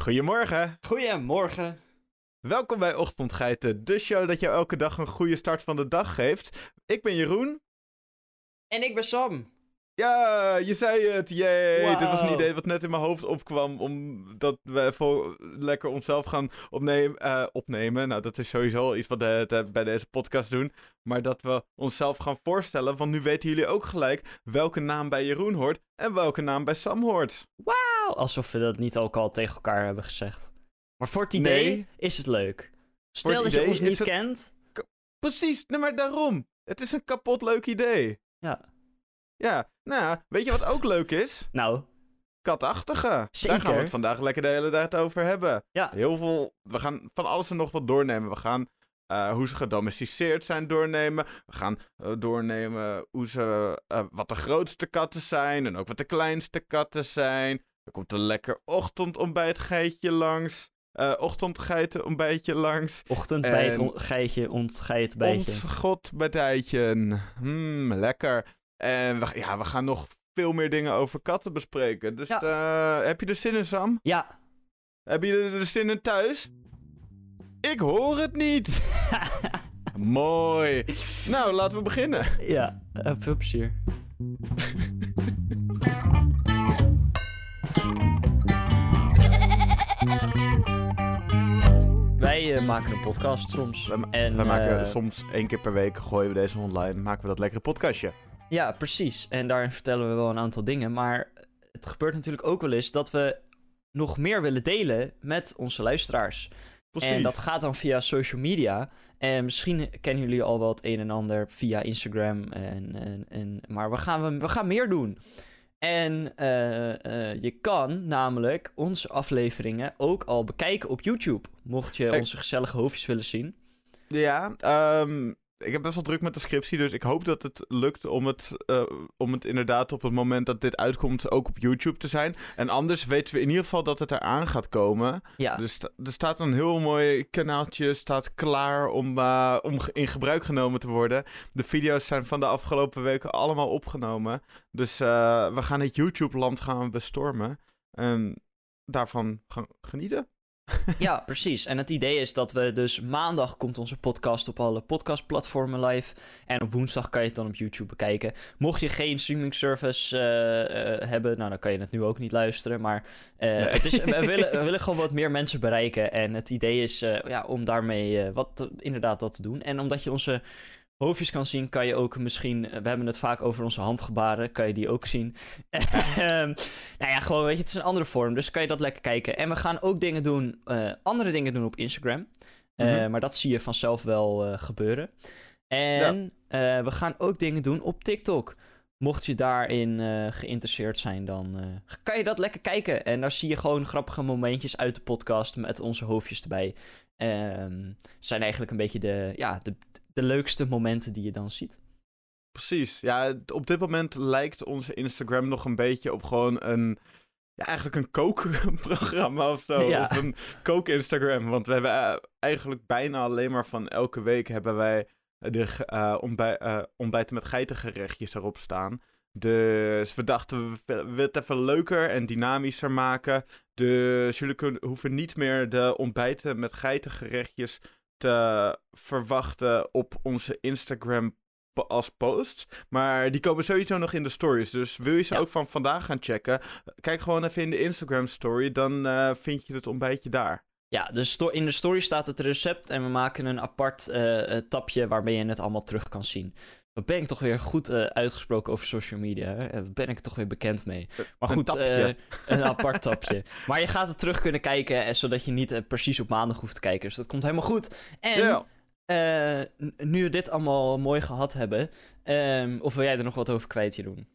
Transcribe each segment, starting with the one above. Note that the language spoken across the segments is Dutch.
Goedemorgen. Goedemorgen. Welkom bij Ochtendgeiten, de show dat jou elke dag een goede start van de dag geeft. Ik ben Jeroen. En ik ben Sam. Ja, je zei het. Wow. Dit was een idee wat net in mijn hoofd opkwam. Omdat we even lekker onszelf gaan opnemen. eh, opnemen. Nou, dat is sowieso iets wat we de- bij deze podcast doen. Maar dat we onszelf gaan voorstellen. Want nu weten jullie ook gelijk welke naam bij Jeroen hoort. En welke naam bij Sam hoort. Nou, alsof we dat niet ook al tegen elkaar hebben gezegd. Maar voor het idee Nee. is het leuk. Stel het dat je ons niet het- kent. Precies, nee, maar daarom. Het is een kapot leuk idee. Ja. Ja, nou, weet je wat ook leuk is? Nou, Katachtige. Daar Zeker. gaan we het vandaag lekker de hele tijd over hebben. Ja. Heel veel, we gaan van alles en nog wat doornemen. We gaan eh, hoe ze gedomesticeerd zijn doornemen. We gaan eh, doornemen hoe ze, eh, wat de grootste katten zijn en ook wat de kleinste katten zijn. Er komt een lekker ochtendontbijtgeitje langs. Eh ochtendgeiten ontbijtje langs. ochtend bij het En- on- geitje, ontgeit bijtje. Ontgodbedijtje. Hmm, lekker. En we, ja, we gaan nog veel meer dingen over katten bespreken. Dus Ja. eh, heb je er zin in, Sam? Ja. Heb je er zin in thuis? Ik hoor het niet. Mooi. Nou, laten we beginnen. ja, eh, veel plezier. Wij eh, maken een podcast soms. We, en, we maken eh, soms één keer per week, gooien we deze online, maken we dat lekkere podcastje. Ja, precies. En daarin vertellen we wel een aantal dingen. Maar het gebeurt natuurlijk ook wel eens dat we nog meer willen delen met onze luisteraars. Precies. En dat gaat dan via social media. En misschien kennen jullie al wel het een en ander via Instagram. En, en, en, maar we gaan, we gaan meer doen. En eh, eh, je kan namelijk onze afleveringen ook al bekijken op YouTube. Mocht je onze gezellige hoofdjes willen zien. Ja, ehm, ik heb best wel druk met de scriptie, dus ik hoop dat het lukt om het, eh, om het inderdaad op het moment dat dit uitkomt ook op YouTube te zijn. En anders weten we in ieder geval dat het eraan gaat komen. Ja, Dus er staat een heel mooi kanaaltje, staat klaar om, eh, om in gebruik genomen te worden. De video's zijn van de afgelopen weken allemaal opgenomen. Dus eh, we gaan het YouTube-land gaan bestormen. En daarvan gaan genieten. Ja, precies. En het idee is dat we dus maandag komt onze podcast op alle podcastplatformen live. En op woensdag kan je het dan op YouTube bekijken. Mocht je geen streaming service eh, eh, hebben, nou dan kan je het nu ook niet luisteren. Maar eh, het is, we, willen, we willen gewoon wat meer mensen bereiken. En het idee is ja, om daarmee wat inderdaad dat te doen. En omdat je onze hoofdjes kan zien, kan je ook misschien... We hebben het vaak over onze handgebaren, kan je die ook zien. Ehm, nou ja, gewoon, weet je, het is een andere vorm, dus kan je dat lekker kijken. En we gaan ook dingen doen, eh, andere dingen doen op Instagram. Eh, Mhm. Maar dat zie je vanzelf wel eh, gebeuren. En eh, we gaan ook dingen doen op TikTok. Mocht je daarin eh, geïnteresseerd zijn, dan eh, kan je dat lekker kijken. En daar zie je gewoon grappige momentjes uit de podcast met onze hoofdjes erbij. Ehm zijn eigenlijk een beetje de, ja, de, de leukste momenten die je dan ziet. Precies. Ja, op dit moment lijkt onze Instagram nog een beetje op gewoon een... Ja, eigenlijk een kookprogramma of zo. Ja. Of een kook-Instagram. Want we hebben eh, eigenlijk bijna alleen maar van elke week hebben wij de ontbij- eh, ontbijten met geitengerechtjes erop staan. Dus we dachten, we willen het even leuker en dynamischer maken. Dus jullie kunnen, hoeven niet meer de ontbijten met geitengerechtjes te verwachten op onze Instagram als posts. Maar die komen sowieso nog in de stories. Dus wil je ze Ja. ook van vandaag gaan checken? Kijk gewoon even in de Instagram story. Dan eh, vind je het ontbijtje daar. Ja, de sto- in de story staat het recept en we maken een apart eh, tapje waarbij je het allemaal terug kan zien. Wat ben ik toch weer goed eh, uitgesproken over social media. Hè? Eh, ben ik toch weer bekend mee. Maar een goed, tapje. eh, een apart tapje. Maar je gaat het terug kunnen kijken, eh, zodat je niet eh, precies op maandag hoeft te kijken. Dus dat komt helemaal goed. En eh, nu we dit allemaal mooi gehad hebben, ehm, of wil jij er nog wat over kwijt, Jeroen?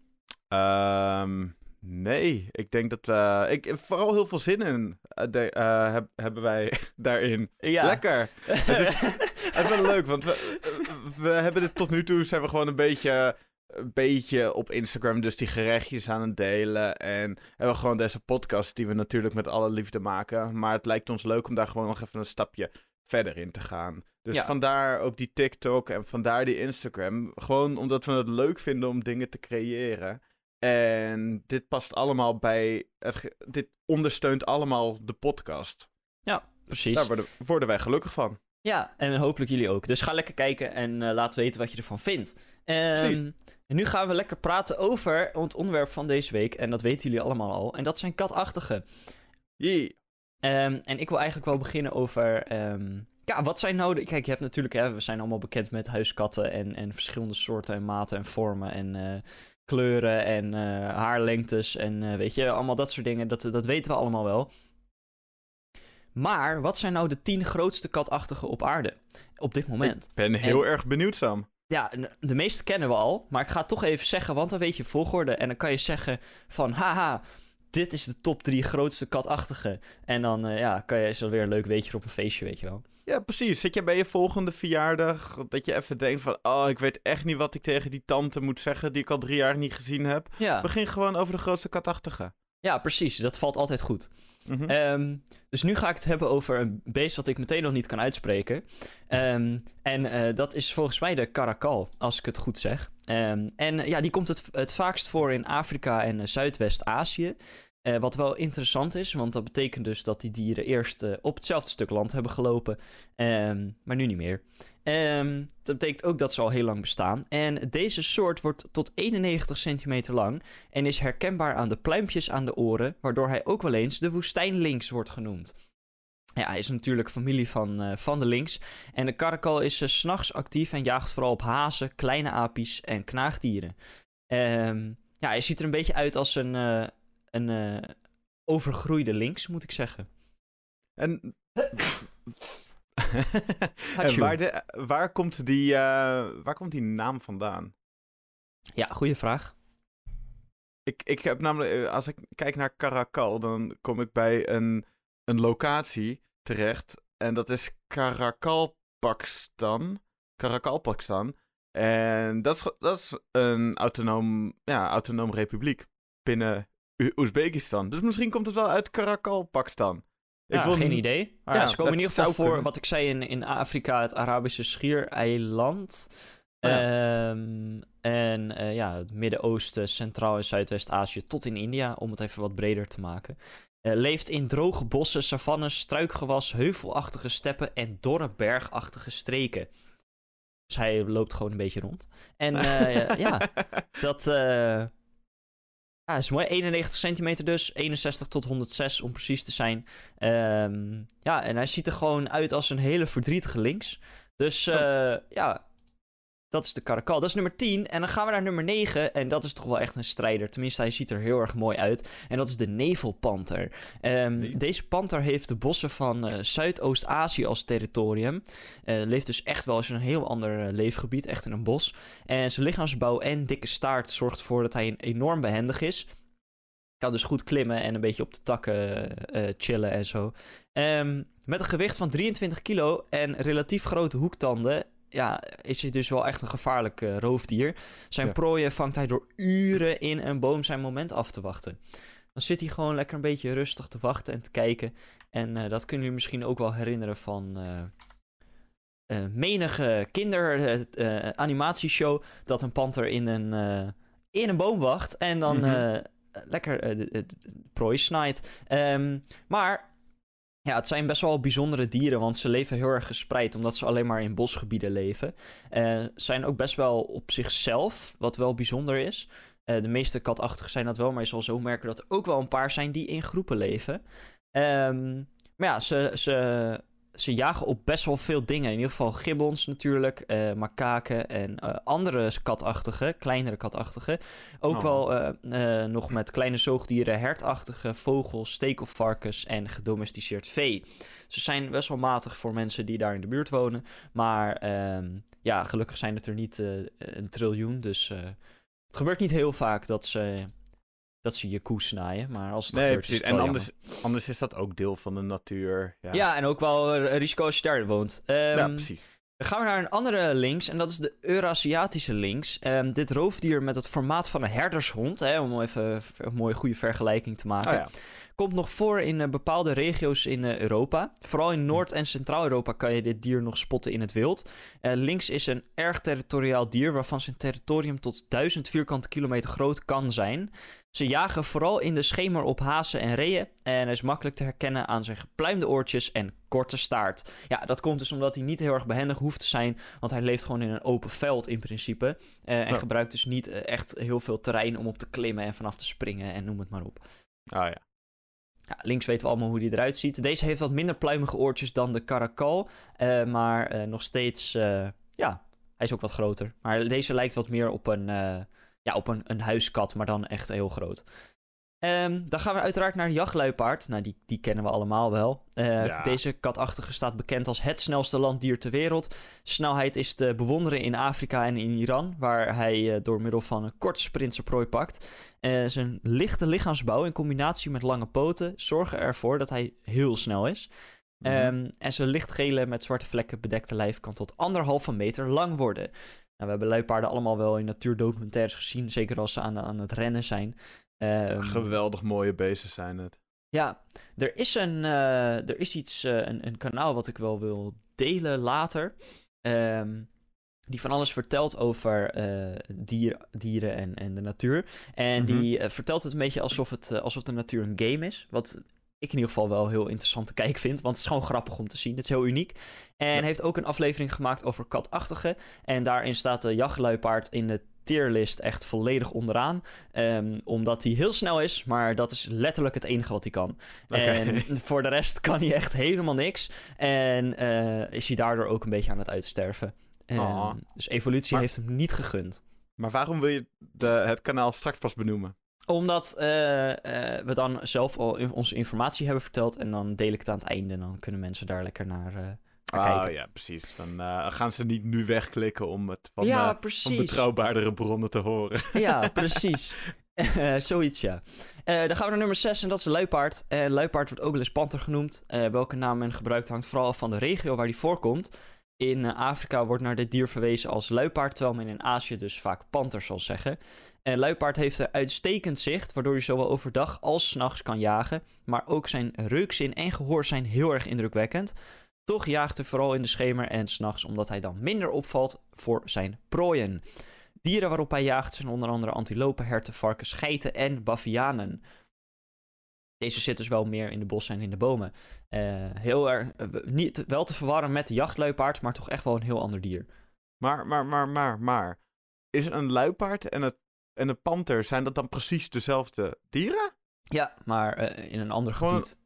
Ehm, nee, ik denk dat we... Ik, vooral heel veel zin in eh, de- eh, heb- hebben wij daarin. Ja. Lekker. Het is, het is wel leuk, want we, we hebben dit tot nu toe zijn we gewoon een beetje, een beetje op Instagram dus die gerechtjes aan het delen. En hebben we gewoon deze podcast die we natuurlijk met alle liefde maken. Maar het lijkt ons leuk om daar gewoon nog even een stapje verder in te gaan. Dus Ja. vandaar ook die TikTok en vandaar die Instagram. Gewoon omdat we het leuk vinden om dingen te creëren. En dit past allemaal bij. Het, dit ondersteunt allemaal de podcast. Precies. Daar worden, worden wij gelukkig van. Ja, en hopelijk jullie ook. Dus ga lekker kijken en eh, laat weten wat je ervan vindt. Ehm, Precies. en nu gaan we lekker praten over het onderwerp van deze week. En dat weten jullie allemaal al. En dat zijn katachtigen. Jee. Ehm, en ik wil eigenlijk wel beginnen over. ehm, ja, wat zijn nou de. Kijk, je hebt natuurlijk. Hè, we zijn allemaal bekend met huiskatten. En, en verschillende soorten en maten en vormen. En eh, kleuren en eh, haarlengtes. En weet je, allemaal dat soort dingen. Dat, dat weten we allemaal wel. Maar wat zijn nou de tien grootste katachtigen op aarde? Op dit moment. Ik ben heel erg benieuwd, Sam. Ja, de meeste kennen we al, maar ik ga het toch even zeggen, want dan weet je volgorde. En dan kan je zeggen van, haha, dit is de top drie grootste katachtigen. En dan eh, ja, kan je zo weer een leuk weetje op een feestje, weet je wel. Ja, precies. Zit je bij je volgende verjaardag dat je even denkt van... Oh, ik weet echt niet wat ik tegen die tante moet zeggen die ik al drie jaar niet gezien heb. Ja, Begin gewoon over de grootste katachtige. ja precies. Dat valt altijd goed. Mhm. Ehm, dus nu ga ik het hebben over een beest wat ik meteen nog niet kan uitspreken. Ehm, en eh, dat is volgens mij de karakal, als ik het goed zeg. Ehm, en ja, die komt het, het vaakst voor in Afrika en Zuidwest-Azië. Eh, wat wel interessant is, want dat betekent dus dat die dieren eerst eh, op hetzelfde stuk land hebben gelopen, ehm, maar nu niet meer. Ehm, dat betekent ook dat ze al heel lang bestaan. En deze soort wordt tot 91 centimeter lang en is herkenbaar aan de pluimpjes aan de oren, waardoor hij ook wel eens de woestijnlinks wordt genoemd. Ja, hij is natuurlijk familie van, eh, van de links. En de karakal is s s'nachts actief en jaagt vooral op hazen, kleine apies en knaagdieren. Ehm, ja, hij ziet er een beetje uit als een, een eh, overgroeide links, moet ik zeggen. En... waar, de, waar, komt die, eh, waar komt die naam vandaan? Ja, goede vraag. Ik, ik heb namelijk, eh, als ik kijk naar Karakal, dan kom ik bij een, een locatie terecht. En dat is Karakal, Pakistan. Karakal, Pakistan. En dat is, dat is een autonoom, ja, autonoom republiek binnen Oezbekistan. Dus misschien komt het wel uit Karakal, Pakistan. Ik Ja, geen idee. Maar Ja, ze komen in ieder geval voor, kunnen. wat ik zei, in, in Afrika, het Arabische schiereiland. Oh Ehm, en eh, ja, het Midden-Oosten, Centraal- en Zuidwest-Azië tot in India, om het even wat breder te maken. Eh, leeft in droge bossen, savannes, struikgewas, heuvelachtige steppen en dorre bergachtige streken. Dus hij loopt gewoon een beetje rond. En eh, ja, dat ja, is mooi. 91 centimeter dus. 61 tot 106 om precies te zijn. Ehm, ja, en hij ziet er gewoon uit als een hele verdrietige links. Dus eh, ja, dat is de karakal. Dat is nummer 10. En dan gaan we naar nummer 9. En dat is toch wel echt een strijder. Tenminste, hij ziet er heel erg mooi uit. En dat is de nevelpanter. Ehm, Nee. Deze panter heeft de bossen van eh, Zuidoost-Azië als territorium. Eh, leeft dus echt wel eens in een heel ander eh, leefgebied. Echt in een bos. En zijn lichaamsbouw en dikke staart zorgt ervoor dat hij een enorm behendig is. Kan dus goed klimmen en een beetje op de takken chillen en zo. Ehm, met een gewicht van 23 kilo en relatief grote hoektanden. Ja, is hij dus wel echt een gevaarlijk eh, roofdier. Zijn Ja. prooien vangt hij door uren in een boom zijn moment af te wachten. Dan zit hij gewoon lekker een beetje rustig te wachten en te kijken. En eh, dat kunnen jullie misschien ook wel herinneren van eh, menige kinderanimatieshow. dat een panter in een, in een boom wacht en dan Mhm. lekker de, de- de prooi snijdt. Ehm, maar ja, het zijn best wel bijzondere dieren, want ze leven heel erg gespreid, omdat ze alleen maar in bosgebieden leven. Eh zijn ook best wel op zichzelf, wat wel bijzonder is. Eh, de meeste katachtigen zijn dat wel, maar je zal zo merken dat er ook wel een paar zijn die in groepen leven. Ehm, maar ja, ze, ze, ze jagen op best wel veel dingen. In ieder geval gibbons natuurlijk, eh makaken en eh, andere katachtigen, kleinere katachtigen. Ook Oh. wel eh, nog met kleine zoogdieren, hertachtige vogels, stekelvarkens en gedomesticeerd vee. Ze zijn best wel matig voor mensen die daar in de buurt wonen. Maar ehm, ja, gelukkig zijn het er niet een triljoen. Dus het gebeurt niet heel vaak dat ze, dat ze je koe snijden. Maar als het Nee, gebeurt, precies. is het En anders, anders is dat ook deel van de natuur. Ja. Ja, en ook wel een risico als je daar woont. Ehm, Ja, precies. Dan gaan we naar een andere links en dat is de Eurasiatische links. Ehm, dit roofdier met het formaat van een herdershond, hè, om even een mooie goede vergelijking te maken. Oh ja. Komt nog voor in eh, bepaalde regio's in eh, Europa. Vooral in Noord- en Centraal-Europa kan je dit dier nog spotten in het wild. Eh, lynx is een erg territoriaal dier waarvan zijn territorium tot 1000 vierkante kilometer groot kan zijn. Ze jagen vooral in de schemer op hazen en reeën en hij is makkelijk te herkennen aan zijn gepluimde oortjes en korte staart. Ja, dat komt dus omdat hij niet heel erg behendig hoeft te zijn, want hij leeft gewoon in een open veld in principe. en Ja. gebruikt dus niet echt heel veel terrein om op te klimmen en vanaf te springen en noem het maar op. Oh ja. Ja, links weten we allemaal hoe die eruit ziet. Deze heeft wat minder pluimige oortjes dan de Caracal. eh, maar eh, nog steeds, eh, ja, hij is ook wat groter. Maar deze lijkt wat meer op een, ja, op een, een huiskat, maar dan echt heel groot. Ehm, dan gaan we uiteraard naar de jachtluipaard. Nou, die, die kennen we allemaal wel. Eh, Ja. Deze katachtige staat bekend als het snelste landdier ter wereld. Snelheid is te bewonderen in Afrika en in Iran, waar hij eh, door middel van een korte sprint zijn prooi pakt. Eh, zijn lichte lichaamsbouw in combinatie met lange poten zorgen ervoor dat hij heel snel is. Mhm. Ehm, en zijn lichtgele met zwarte vlekken bedekte lijf kan tot anderhalve meter lang worden. Nou, we hebben luipaarden allemaal wel in natuurdocumentaires gezien, zeker als ze aan, aan het rennen zijn. Ehm, Geweldig mooie beesten zijn het. ja, er is, een, eh, er is iets, eh, een, een kanaal wat ik wel wil delen later. Ehm, die van alles vertelt over eh, dier, dieren en, en de natuur. En Mhm. die vertelt het een beetje alsof, het, alsof de natuur een game is. Wat ik in ieder geval wel heel interessant te kijken vind. Want het is gewoon grappig om te zien. Het is heel uniek. En Ja. heeft ook een aflevering gemaakt over katachtigen. En daarin staat de jachtluipaard in de tierlist echt volledig onderaan. Ehm, omdat hij heel snel is, maar dat is letterlijk het enige wat hij kan. En voor de rest kan hij echt helemaal niks. En eh, is hij daardoor ook een beetje aan het uitsterven. Ehm, Aw. dus evolutie Maar- heeft hem niet gegund. Maar waarom wil je de, het kanaal straks pas benoemen? Omdat eh, eh, we dan zelf al in- onze informatie hebben verteld. En dan deel ik het aan het einde. En dan kunnen mensen daar lekker naar, eh, naar Oh kijken. ja, precies. Dan eh, gaan ze niet nu wegklikken om het van, ja, eh, van precies. betrouwbaardere bronnen te horen. Ja, precies. Eh, zoiets, ja. Eh, dan gaan we naar nummer 6 en dat is de luipaard. Eh luipaard wordt ook wel eens panter genoemd. Eh, welke naam men gebruikt hangt vooral af van de regio waar die voorkomt. In eh, Afrika wordt naar dit dier verwezen als luipaard, terwijl men in Azië dus vaak panter zal zeggen. En luipaard heeft een uitstekend zicht, waardoor hij zowel overdag als 's nachts kan jagen. Maar ook zijn reukzin en gehoor zijn heel erg indrukwekkend. Toch jaagt hij vooral in de schemer en s'nachts, omdat hij dan minder opvalt voor zijn prooien. Dieren waarop hij jaagt zijn onder andere antilopen, herten, varkens, geiten en bavianen. Deze zit dus wel meer in de bossen en in de bomen. Eh, heel erg, eh, niet, wel te verwarren met de jachtluipaard, maar toch echt wel een heel ander dier. Maar, maar, maar, maar, maar. Is een luipaard en, het, en een panter, zijn dat dan precies dezelfde dieren? Ja, maar eh, in een ander Gewoon- gebied.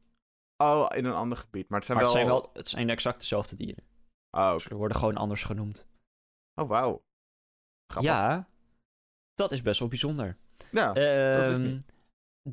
Oh, in een ander gebied. Maar het zijn Maar het wel... zijn, wel, het zijn exact dezelfde dieren. Oh, oké. Ze worden gewoon anders genoemd. oh wauw. Ja, dat is best wel bijzonder. Ja, dat is Ehm, niet.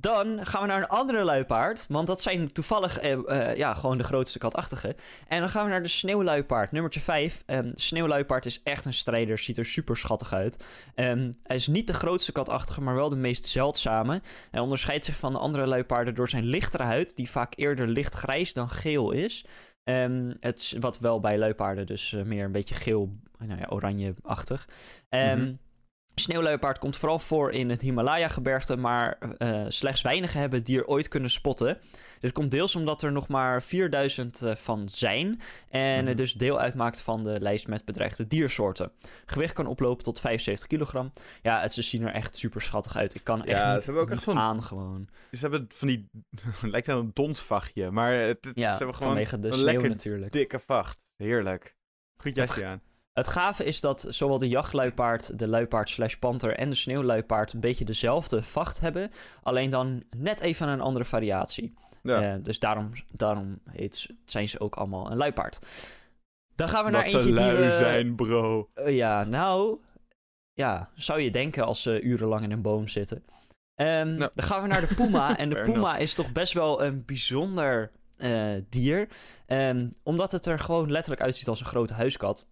Dan gaan we naar een andere luipaard. Want dat zijn toevallig eh, eh, ja, gewoon de grootste katachtige. En dan gaan we naar de sneeuwluipaard, nummertje 5. Ehm sneeuwluipaard is echt een strijder, ziet er super schattig uit. Ehm, hij is niet de grootste katachtige, maar wel de meest zeldzame. Hij onderscheidt zich van de andere luipaarden door zijn lichtere huid, die vaak eerder lichtgrijs dan geel is. Ehm, het, wat wel bij luipaarden dus eh, meer een beetje geel, nou ja, oranje-achtig. Mhm. Sneeuwluipaard komt vooral voor in het Himalaya-gebergte, maar eh, slechts weinigen hebben het dier ooit kunnen spotten. Dit komt deels omdat er nog maar 4000 eh, van zijn en Mhm. het dus deel uitmaakt van de lijst met bedreigde diersoorten. Gewicht kan oplopen tot 75 kilogram. Ja, het, ze zien er echt super schattig uit. Ik kan echt Ja, niet, ze hebben ook echt aan gewoon. Ze hebben van die... lijkt wel een donsvachtje. Maar het, het- Ja, ze hebben gewoon vanwege de een sneeuw lekker natuurlijk. dikke vacht. Heerlijk. Goed jasje aan. Het gave is dat zowel de jachtluipaard, de luipaard slash panter en de sneeuwluipaard een beetje dezelfde vacht hebben. Alleen dan net even een andere variatie. Ja. Eh, dus daarom, daarom heet, zijn ze ook allemaal een luipaard. Dan gaan we naar eentje ze lui die we... zijn, bro. Eh, ja, nou... Ja, zou je denken als ze urenlang in een boom zitten. Ehm. Dan gaan we naar de puma. en de puma is toch best wel een bijzonder eh, dier. Ehm, omdat het er gewoon letterlijk uitziet als een grote huiskat.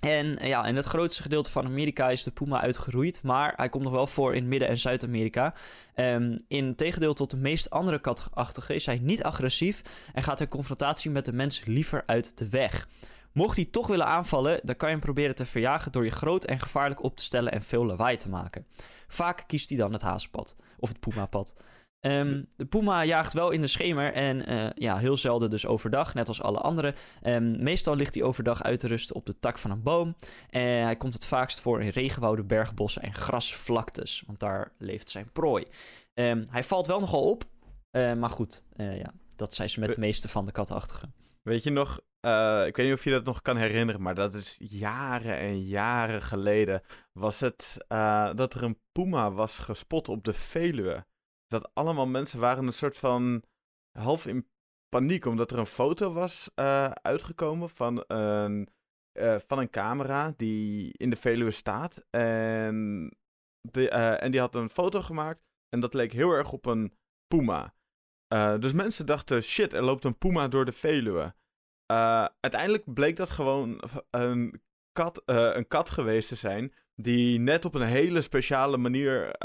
En eh, ja, in het grootste gedeelte van Amerika is de puma uitgeroeid. Maar hij komt nog wel voor in Midden- en Zuid-Amerika. Ehm, in tegendeel tot de meest andere katachtigen is hij niet agressief. En gaat in confrontatie met de mens liever uit de weg. Mocht hij toch willen aanvallen, dan kan je hem proberen te verjagen door je groot en gevaarlijk op te stellen en veel lawaai te maken. Vaak kiest hij dan het haaspad, of het puma-pad. Ehm, de puma jaagt wel in de schemer en uh, ja, heel zelden dus overdag, net als alle anderen. Um, meestal ligt hij overdag uit te rusten op de tak van een boom. En hij komt het vaakst voor in regenwouden, bergbossen en grasvlaktes, want daar leeft zijn prooi. Um, hij valt wel nogal op, uh, maar goed, uh, ja, dat zijn ze met de meeste van de katachtigen. Weet je nog, ik weet niet of je dat nog kan herinneren, maar dat is jaren en jaren geleden. Was het dat er een puma was gespot op de Veluwe? Dat allemaal mensen waren een soort van half in paniek, omdat er een foto was uh, uitgekomen van een, van een camera die in de Veluwe staat. En, de, en die had een foto gemaakt en dat leek heel erg op een puma. Dus mensen dachten, shit, er loopt een puma door de Veluwe. Uiteindelijk bleek dat gewoon een kat, een kat geweest te zijn. Die net op een hele speciale manier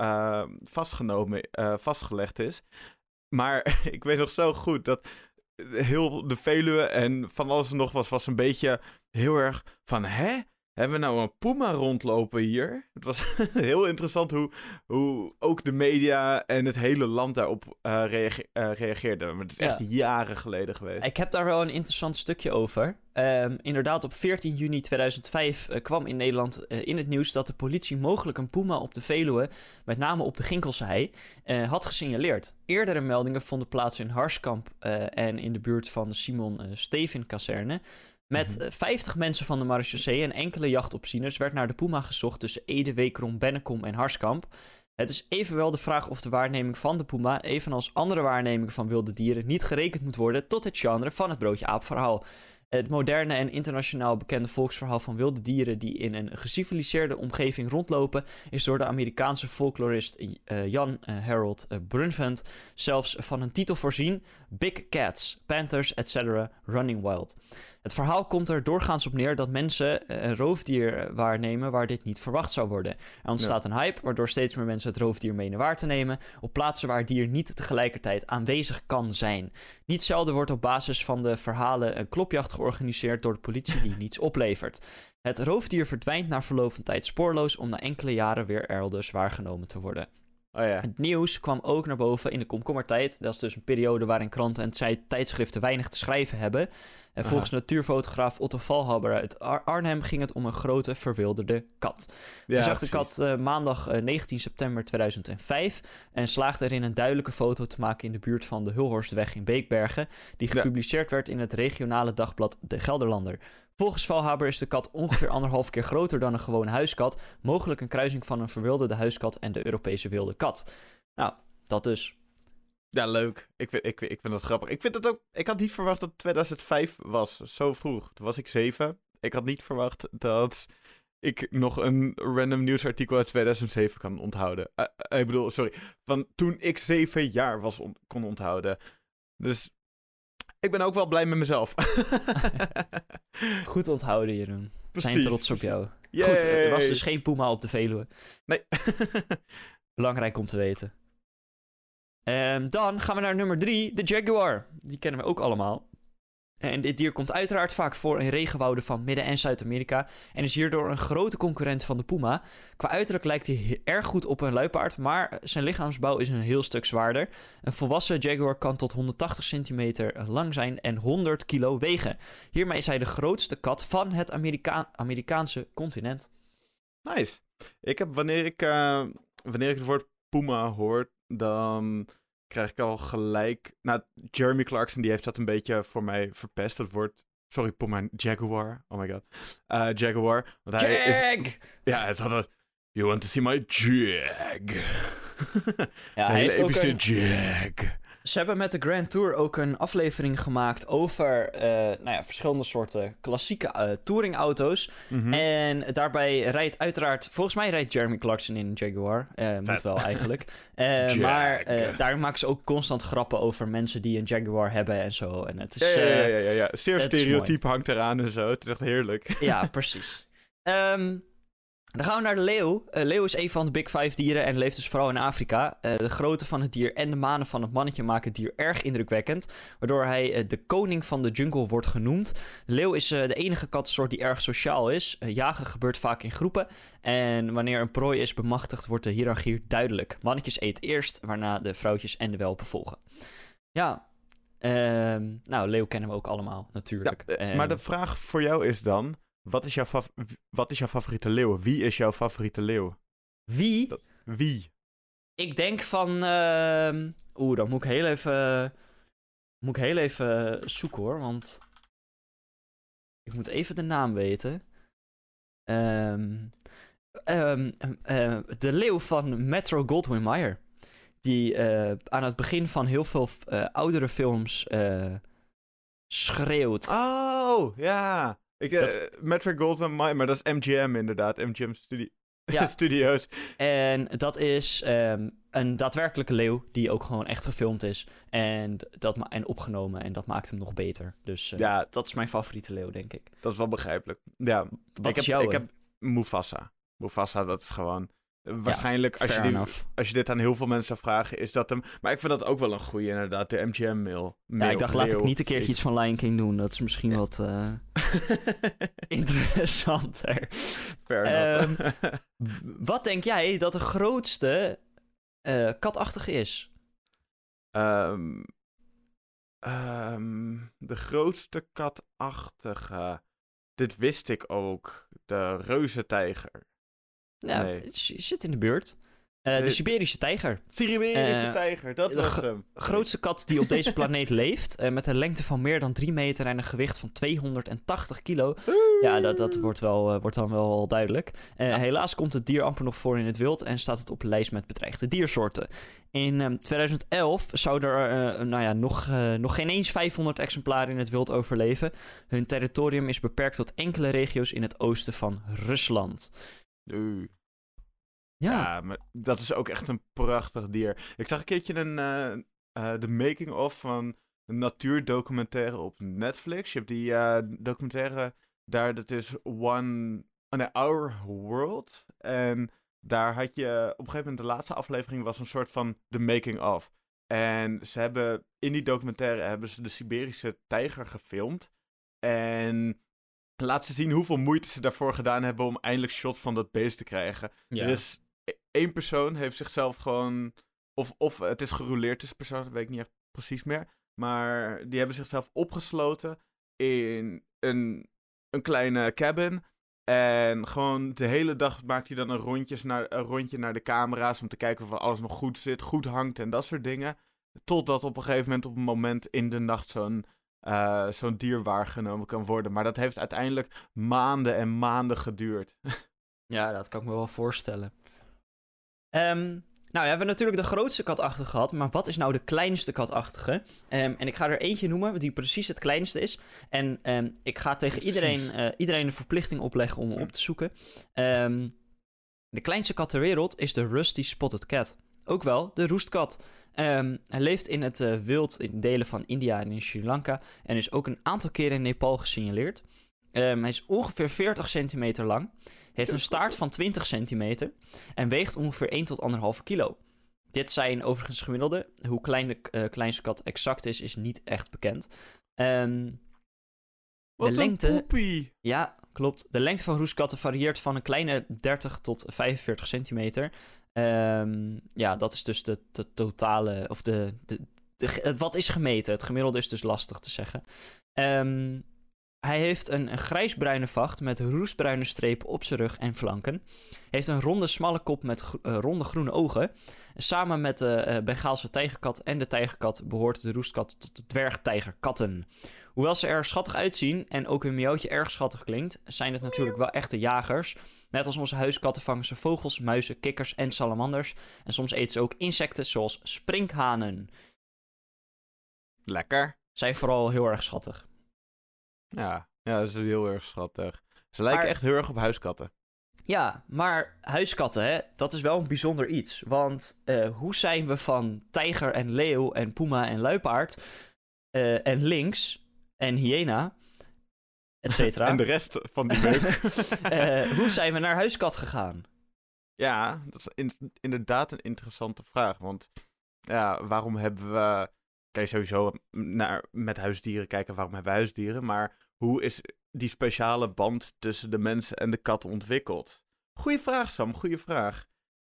vastgenomen, vastgelegd is. Maar ik weet nog zo goed dat heel de Veluwe en van alles en nog was, was een beetje heel erg van, hè? Hebben we nou een puma rondlopen hier? Het was heel interessant hoe, hoe ook de media en het hele land daarop uh, reage uh, reageerden. Maar het is echt ja. jaren geleden geweest. Ik heb daar wel een interessant stukje over. Um, inderdaad, op 14 juni 2005 uh, kwam in Nederland in het nieuws dat de politie mogelijk een puma op de Veluwe, met name op de Ginkelsehei, had gesignaleerd. Eerdere meldingen vonden plaats in Harskamp en in de buurt van de Simon Stevin-kazerne. Met mm -hmm. 50 mensen van de marechaussee en enkele jachtopzieners werd naar de Puma gezocht tussen Ede, Wekerom, Bennekom en Harskamp. Het is evenwel de vraag of de waarneming van de Puma, evenals andere waarnemingen van wilde dieren, niet gerekend moet worden tot het genre van het broodje aap verhaal. Het moderne en internationaal bekende volksverhaal van wilde dieren die in een geciviliseerde omgeving rondlopen, is door de Amerikaanse folklorist uh, Jan uh, Harold uh, Brunvand zelfs van een titel voorzien: Big Cats, Panthers, etc. Running Wild. Het verhaal komt er doorgaans op neer dat mensen een roofdier waarnemen waar dit niet verwacht zou worden. Er ontstaat ja. een hype waardoor steeds meer mensen het roofdier menen waar te nemen op plaatsen waar het dier niet tegelijkertijd aanwezig kan zijn. Niet zelden wordt op basis van de verhalen een klopjacht georganiseerd door de politie die niets oplevert. Het roofdier verdwijnt na verloop van tijd spoorloos om na enkele jaren weer elders waargenomen te worden. Oh ja. Het nieuws kwam ook naar boven in de komkommertijd. Dat is dus een periode waarin kranten en tijdschriften weinig te schrijven hebben. En volgens Aha. natuurfotograaf Otto Valhaber uit Ar Arnhem ging het om een grote verwilderde kat. Ja, Hij zag de kat uh, maandag uh, 19 september 2005 en slaagde erin een duidelijke foto te maken in de buurt van de Hulhorstweg in Beekbergen, die gepubliceerd ja. werd in het regionale dagblad De Gelderlander. Volgens Valhaber is de kat ongeveer anderhalf keer groter dan een gewone huiskat, mogelijk een kruising van een verwilderde huiskat en de Europese wilde kat. Nou, dat dus. Ja, leuk. Ik vind, ik, ik vind dat grappig. Ik vind het ook. Ik had niet verwacht dat 2005 was. Zo vroeg. Toen was ik zeven. Ik had niet verwacht dat ik nog een random nieuwsartikel uit 2007 kan onthouden. Uh, ik bedoel, sorry. Van toen ik zeven jaar was on kon onthouden. Dus ik ben ook wel blij met mezelf. Goed onthouden, Jeroen. We zijn trots op jou. Yay. Goed, er was dus geen Puma op de Veluwe. Nee. Belangrijk om te weten. Um, dan gaan we naar nummer 3, de Jaguar. Die kennen we ook allemaal. En dit dier komt uiteraard vaak voor in regenwouden van Midden- en Zuid-Amerika en is hierdoor een grote concurrent van de puma. Qua uiterlijk lijkt hij erg goed op een luipaard, maar zijn lichaamsbouw is een heel stuk zwaarder. Een volwassen jaguar kan tot 180 centimeter lang zijn en 100 kilo wegen. Hiermee is hij de grootste kat van het Amerika Amerikaanse continent. Nice. Ik heb wanneer ik, uh, wanneer ik het woord puma hoor, dan krijg ik al gelijk... Nou, Jeremy Clarkson die heeft dat een beetje voor mij verpest. Dat woord... Sorry, Puma Jaguar. Oh my god. Uh, Jaguar. Want hij Jag! Is, ja, het had het... You want to see my Jag? ja, hij heeft ook een... Jag. Ze hebben met de Grand Tour ook een aflevering gemaakt over uh, nou ja, verschillende soorten klassieke uh, touringauto's. Mm -hmm. En daarbij rijdt uiteraard, volgens mij rijdt Jeremy Clarkson in een Jaguar. Uh, moet wel eigenlijk. maar daar maken ze ook constant grappen over mensen die een Jaguar hebben en zo. En het is, ja, ja, ja, ja, ja. Zeer stereotype hangt eraan en zo. Het is echt heerlijk. ja, precies. Um, Dan gaan we naar de leeuw. Uh, leeuw is een van de big five dieren en leeft dus vooral in Afrika. Uh, de grootte van het dier en de manen van het mannetje maken het dier erg indrukwekkend. Waardoor hij uh, de koning van de jungle wordt genoemd. De leeuw is de enige kattensoort die erg sociaal is. jagen gebeurt vaak in groepen. En wanneer een prooi is bemachtigd, wordt de hiërarchie duidelijk. Mannetjes eten eerst, waarna de vrouwtjes en de welpen volgen. Ja, ehm, nou, leeuw kennen we ook allemaal natuurlijk. Ja, maar de vraag voor jou is dan wat is jouw, wat is jouw favoriete leeuw? Wie is jouw favoriete leeuw? Wie? wie? Ik denk van. Uh... Oeh, dan moet ik heel even. Moet ik heel even zoeken hoor, want. Ik moet even de naam weten. Um, um, uh, de leeuw van Metro Goldwyn Mayer. Die uh, aan het begin van heel veel uh, oudere films schreeuwt. Oh, ja. Ik, dat... Metric Goldman, maar dat is MGM inderdaad. MGM Studi ja. Studios. En dat is um, een daadwerkelijke leeuw die ook gewoon echt gefilmd is. En, dat en opgenomen. En dat maakt hem nog beter. Dus uh, ja, dat is mijn favoriete leeuw, denk ik. Dat is wel begrijpelijk. Ja, Wat ik is heb, jouw? Ik heb Mufasa. Mufasa, dat is gewoon... Waarschijnlijk, als, je die, als je dit aan heel veel mensen zou vragen, is dat hem. Maar ik vind dat ook wel een goede, inderdaad. De MGM-mail. Ja, ik dacht, laat ik niet een keertje iets van Lion King doen. Dat is misschien wat uh, interessanter. Um, wat denk jij dat de grootste uh, katachtige is? Um, um, de grootste katachtige. Dit wist ik ook. De reuzentijger. Ja, nee. het zit in de buurt. Uh, de Siberische tijger. Siberische uh, tijger, dat was hem. grootste kat die op deze planeet leeft. Uh, met een lengte van meer dan 3 meter en een gewicht van 280 kilo. Ja, dat, dat wordt, wel, wordt dan wel duidelijk. Helaas komt het dier amper nog voor in het wild en staat het op lijst met bedreigde diersoorten. In 2011 zouden er nou ja, nog, nog geen eens 500 exemplaren in het wild overleven. Hun territorium is beperkt tot enkele regio's in het oosten van Rusland. Ja. ja. maar dat is ook echt een prachtig dier. Ik zag een keertje een, uh, uh, de making-of van een natuurdocumentaire op Netflix. Je hebt die uh, documentaire daar, dat is One... Oh nee, Our World. En daar had je... Op een gegeven moment, de laatste aflevering was een soort van de making-of. En ze hebben... In die documentaire hebben ze de Siberische tijger gefilmd. En laat ze zien hoeveel moeite ze daarvoor gedaan hebben om eindelijk shots van dat beest te krijgen. Ja. Is één persoon heeft zichzelf gewoon. Of, of het is gerouleerd tussen personen, dat weet ik niet echt precies meer. Maar die hebben zichzelf opgesloten in een, een kleine cabin. En gewoon de hele dag maakt hij dan een, rondjes naar, een rondje naar de camera's om te kijken of alles nog goed zit, goed hangt en dat soort dingen. Totdat op een gegeven moment op een moment in de nacht zo'n uh, zo'n dier waargenomen kan worden. Maar dat heeft uiteindelijk maanden en maanden geduurd. ja, dat kan ik me wel voorstellen. Um, nou, we hebben natuurlijk de grootste katachtige gehad, maar wat is nou de kleinste katachtige? Um, en ik ga er eentje noemen die precies het kleinste is. En um, ik ga tegen iedereen, uh, iedereen een verplichting opleggen om hem op te zoeken. de kleinste kat ter wereld is de Rusty Spotted Cat. Ook wel de roestkat. Um, hij leeft in het uh, wild in delen van India en in Sri Lanka. En is ook een aantal keren in Nepal gesignaleerd. Um, hij is ongeveer 40 centimeter lang. Heeft een staart van 20 centimeter. En weegt ongeveer 1 tot 1,5 kilo. Dit zijn overigens gemiddelde. Hoe klein de uh, kleinste kat exact is, is niet echt bekend. Um, Wat de lengte, poepie. Ja, klopt. De lengte van roeskatten varieert van een kleine 30 tot 45 centimeter. Um, ja, dat is dus de, totale, of de, de, wat is gemeten. Het gemiddelde is dus lastig te zeggen. Um, hij heeft een, grijsbruine vacht met roestbruine strepen op zijn rug en flanken. Heeft een ronde, smalle kop met uh, ronde groene ogen. Samen met de uh, Bengaalse tijgerkat en de tijgerkat behoort de roestkat tot de dwergtijgerkatten. Hoewel ze er schattig uitzien en ook hun miauwtje erg schattig klinkt, zijn het natuurlijk wel echte jagers. Net als onze huiskatten vangen ze vogels, muizen, kikkers en salamanders. En soms eten ze ook insecten zoals sprinkhanen. Lekker. Zijn vooral heel erg schattig. Ja, ja dat is heel erg schattig. Ze lijken echt heel erg op huiskatten. Ja, maar huiskatten, hè, dat is wel een bijzonder iets. Want uh, hoe zijn we van tijger en leeuw en puma en luipaard uh, en lynx en hyena et cetera. en de rest van die week. Eh, hoe zijn we naar huiskat gegaan? Ja, dat is in- inderdaad een interessante vraag. Want ja, waarom hebben we. Kan je sowieso naar, met huisdieren kijken, waarom hebben we huisdieren? Maar hoe is die speciale band tussen de mensen en de kat ontwikkeld? Goeie vraag, Sam, goeie vraag.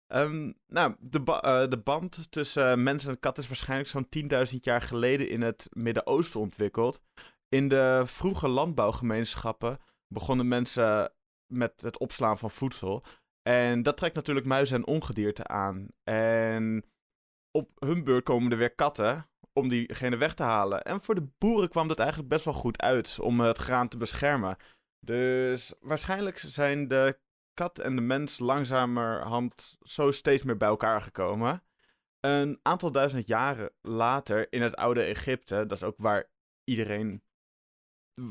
Ehm, nou, de, ba- eh, de band tussen mens en kat is waarschijnlijk zo'n 10.000 jaar geleden in het Midden-Oosten ontwikkeld. In de vroege landbouwgemeenschappen begonnen mensen met het opslaan van voedsel. En dat trekt natuurlijk muizen en ongedierte aan. En op hun beurt komen er weer katten om diegene weg te halen. En voor de boeren kwam dat eigenlijk best wel goed uit om het graan te beschermen. Dus waarschijnlijk zijn de kat en de mens langzamerhand zo steeds meer bij elkaar gekomen. Een aantal duizend jaren later in het oude Egypte, dat is ook waar iedereen,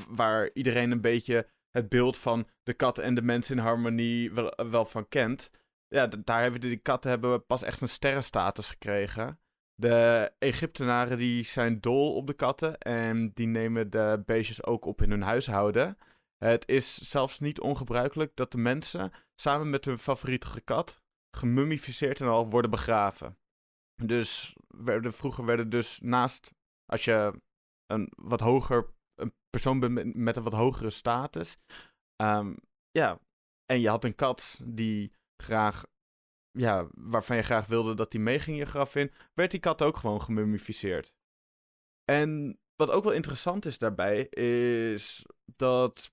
waar iedereen een beetje het beeld van de kat en de mens in harmonie wel, wel van kent. Ja, daar hebben die katten hebben pas echt een sterrenstatus gekregen. De Egyptenaren die zijn dol op de katten en die nemen de beestjes ook op in hun huishouden. Het is zelfs niet ongebruikelijk dat de mensen samen met hun favoriete kat gemummificeerd en al worden begraven. Dus werden, vroeger werden dus naast, als je een wat hoger, persoon met, een wat hogere status, ehm, ja, en je had een kat die graag, ja, waarvan je graag wilde dat die meeging je graf in, werd die kat ook gewoon gemummificeerd. En wat ook wel interessant is daarbij, is dat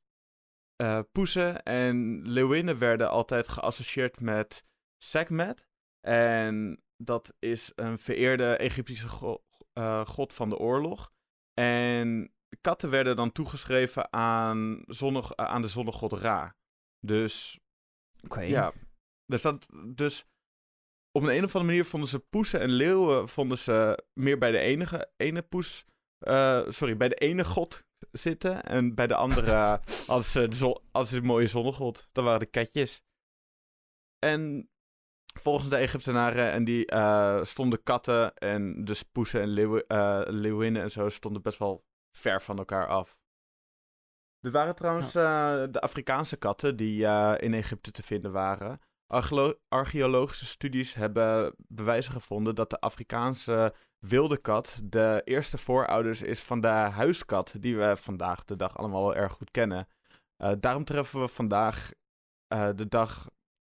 eh, poezen en leeuwinnen werden altijd geassocieerd met Sekhmet. En dat is een vereerde Egyptische eh, god van de oorlog. En katten werden dan toegeschreven aan, zonnig, aan de zonnegod Ra. Dus Oké. ja, dus, dat, dus op een, een of andere manier vonden ze poesen en leeuwen vonden ze meer bij de enige, ene poes, eh, sorry, bij de ene god zitten. En bij de andere hadden ze, de zon, hadden ze de mooie zonnegod. Dat waren de katjes. En volgens de Egyptenaren en die eh, stonden katten en dus poesen en leeuwen, eh, leeuwinnen en zo stonden best wel ver van elkaar af. Er waren trouwens eh, de Afrikaanse katten die eh, in Egypte te vinden waren. Archeolo- archeologische studies hebben bewijzen gevonden dat de Afrikaanse wilde kat de eerste voorouders is van de huiskat, die we vandaag de dag allemaal wel erg goed kennen. Eh, daarom treffen we vandaag eh, de dag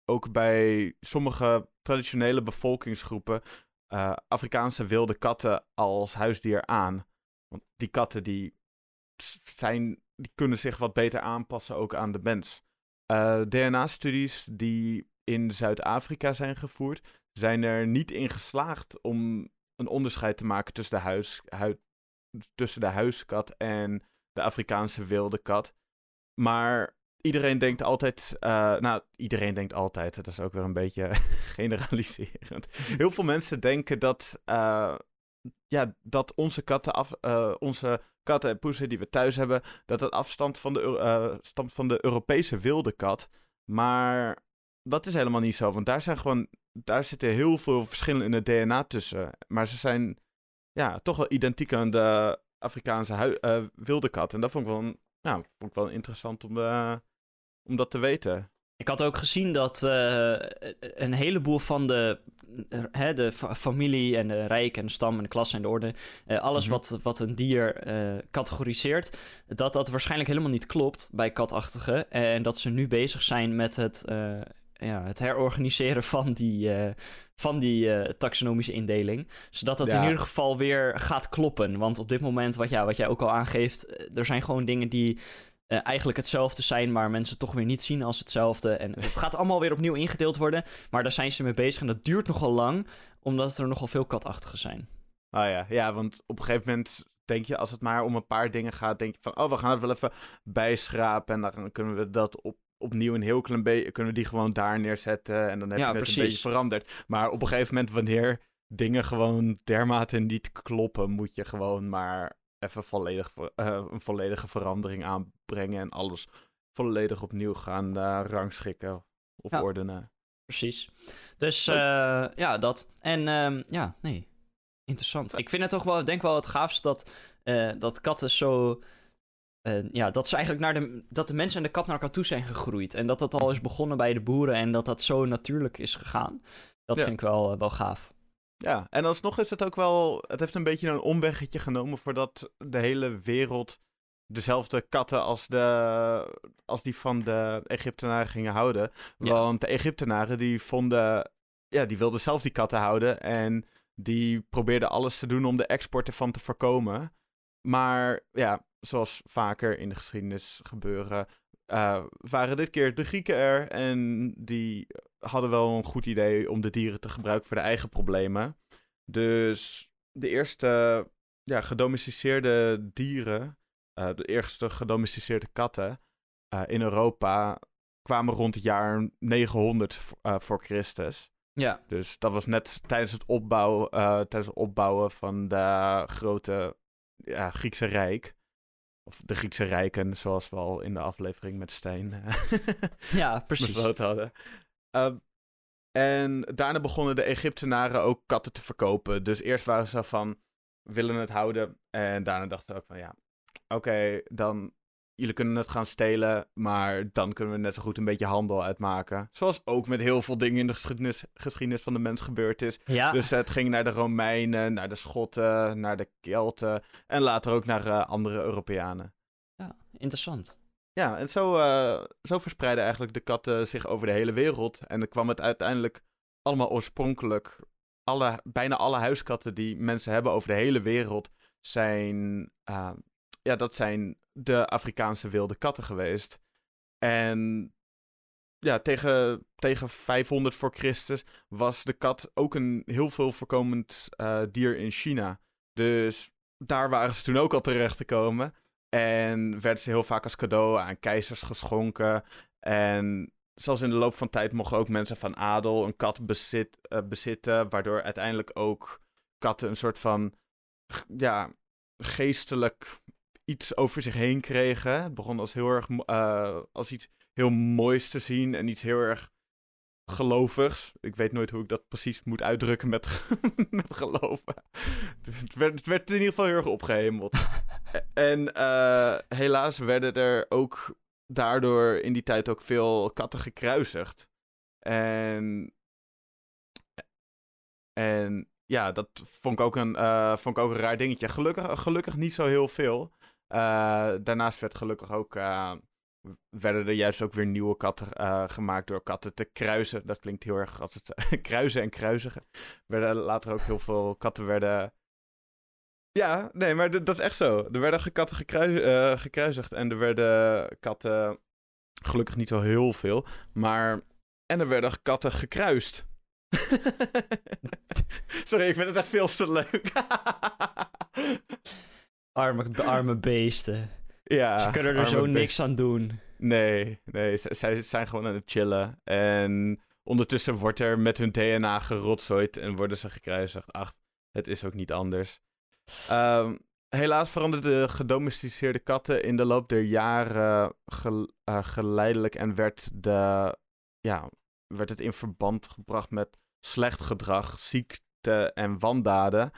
ook bij sommige traditionele bevolkingsgroepen eh, Afrikaanse wilde katten als huisdier aan. Want die katten die zijn, die kunnen zich wat beter aanpassen ook aan de mens. Eh, DNA-studies die in Zuid-Afrika zijn gevoerd, zijn er niet in geslaagd om een onderscheid te maken tussen de, huis, hui- tussen de huiskat en de Afrikaanse wilde kat. Maar iedereen denkt altijd, eh, nou, iedereen denkt altijd, dat is ook weer een beetje generaliserend. Heel veel mensen denken dat, eh, ja, dat onze katten, af, eh, onze katten en poezen die we thuis hebben, dat het afstand van de, stamt van de Europese wilde kat. Maar dat is helemaal niet zo, want daar zijn gewoon, daar zitten heel veel verschillen in het DNA tussen. Maar ze zijn, ja, toch wel identiek aan de Afrikaanse eh, wilde kat. En dat vond ik wel, nou, vond ik wel interessant om, om dat te weten. Ik had ook gezien dat eh, een heleboel van de, hè, de fa- familie en de rijk en de stam en de klasse en de orde, eh, alles Mhm. wat, wat een dier eh, categoriseert, dat dat waarschijnlijk helemaal niet klopt bij katachtige. En dat ze nu bezig zijn met het, eh, ja, het herorganiseren van die, eh, van die eh, taxonomische indeling. Zodat dat in ieder geval weer gaat kloppen. Want op dit moment, wat, ja, wat jij ook al aangeeft, eh, er zijn gewoon dingen die eh, eigenlijk hetzelfde zijn, maar mensen toch weer niet zien als hetzelfde. En het gaat allemaal weer opnieuw ingedeeld worden. Maar daar zijn ze mee bezig en dat duurt nogal lang, omdat er nogal veel katachtigen zijn. Ah ja, ja, want op een gegeven moment denk je, als het maar om een paar dingen gaat, denk je van, oh, we gaan het wel even bijschrapen en dan kunnen we dat op, opnieuw een heel klein beetje, kunnen we die gewoon daar neerzetten en dan heb Ja, je het precies. een beetje veranderd. Maar op een gegeven moment, wanneer dingen gewoon dermate niet kloppen, moet je gewoon maar even volledig, eh, een volledige verandering aanbrengen en alles volledig opnieuw gaan eh, rangschikken of Ja. ordenen. Precies. Dus eh, ja, dat. En ehm, ja, nee. Interessant. Ik vind het toch wel, ik denk wel het gaafst dat, dat katten zo ja, dat, ze eigenlijk naar de, dat de mensen en de kat naar elkaar toe zijn gegroeid. En dat dat al is begonnen bij de boeren en dat dat zo natuurlijk is gegaan. Dat Ja. vind ik wel, wel gaaf. Ja, en alsnog is het ook wel. Het heeft een beetje een omweggetje genomen voordat de hele wereld dezelfde katten als, de, als die van de Egyptenaren gingen houden. Ja. Want de Egyptenaren die vonden. Ja, die wilden zelf die katten houden. En die probeerden alles te doen om de export ervan te voorkomen. Maar ja, zoals vaker in de geschiedenis gebeuren. eh, waren dit keer de Grieken er en die hadden wel een goed idee om de dieren te gebruiken voor de eigen problemen. Dus de eerste ja, gedomesticeerde dieren, eh, de eerste gedomesticeerde katten eh, in Europa kwamen rond het jaar 900 v- eh, voor Christus. Ja, Dus dat was net tijdens het, opbouw, tijdens het opbouwen van de grote ja, Griekse Rijk. Of de Griekse Rijken, zoals we al in de aflevering met Stijn ja precies. besloten hadden. Ehm, en daarna begonnen de Egyptenaren ook katten te verkopen. Dus eerst waren ze van, willen het houden. En daarna dachten ze ook van, ja, oké, dan, jullie kunnen het gaan stelen. Maar dan kunnen we net zo goed een beetje handel uitmaken. Zoals ook met heel veel dingen in de geschiedenis, geschiedenis van de mens gebeurd is. Ja, Dus het ging naar de Romeinen, naar de Schotten, naar de Kelten. En later ook naar eh, andere Europeanen. ja, interessant. Ja, en zo, eh, zo verspreidden eigenlijk de katten zich over de hele wereld. En dan kwam het uiteindelijk allemaal oorspronkelijk. Alle, bijna alle huiskatten die mensen hebben over de hele wereld zijn. eh, ja, dat zijn de Afrikaanse wilde katten geweest. En ja, tegen, tegen 500 voor Christus was de kat ook een heel veel voorkomend eh, dier in China. Dus daar waren ze toen ook al terecht te komen. En werden ze heel vaak als cadeau aan keizers geschonken. En zelfs in de loop van tijd mochten ook mensen van adel een kat bezit, eh, bezitten. Waardoor uiteindelijk ook katten een soort van ja, geestelijk iets over zich heen kregen. Het begon als heel erg eh, als iets heel moois te zien en iets heel erg gelovigs. Ik weet nooit hoe ik dat precies moet uitdrukken met, met geloven. Het werd, het werd in ieder geval heel erg opgehemeld. en eh, helaas werden er ook daardoor in die tijd ook veel katten gekruisigd. En, en ja, dat vond ik ook een, eh, vond ik ook een raar dingetje. Gelukkig, gelukkig niet zo heel veel. Eh, daarnaast werd gelukkig ook, werden er juist ook weer nieuwe katten eh, gemaakt door katten te kruisen. Dat klinkt heel erg als het kruisen en kruisigen. Werden later ook heel veel katten werden... Ja, nee, maar dat is echt zo. Er werden katten gekruis, eh, gekruisigd en er werden katten... Gelukkig niet zo heel veel, maar... En er werden katten gekruist. Sorry, ik vind het echt veel te leuk. Arme, arme beesten. Ja, Ze kunnen er zo niks aan doen. Nee, nee, zij zijn gewoon aan het chillen. En ondertussen wordt er met hun DNA gerotzooid en worden ze gekruisigd. Ach, het is ook niet anders. Ehm, helaas veranderden de gedomesticeerde katten in de loop der jaren gel- eh, geleidelijk en werd, de, ja, werd het in verband gebracht met slecht gedrag, ziekte en wandaden.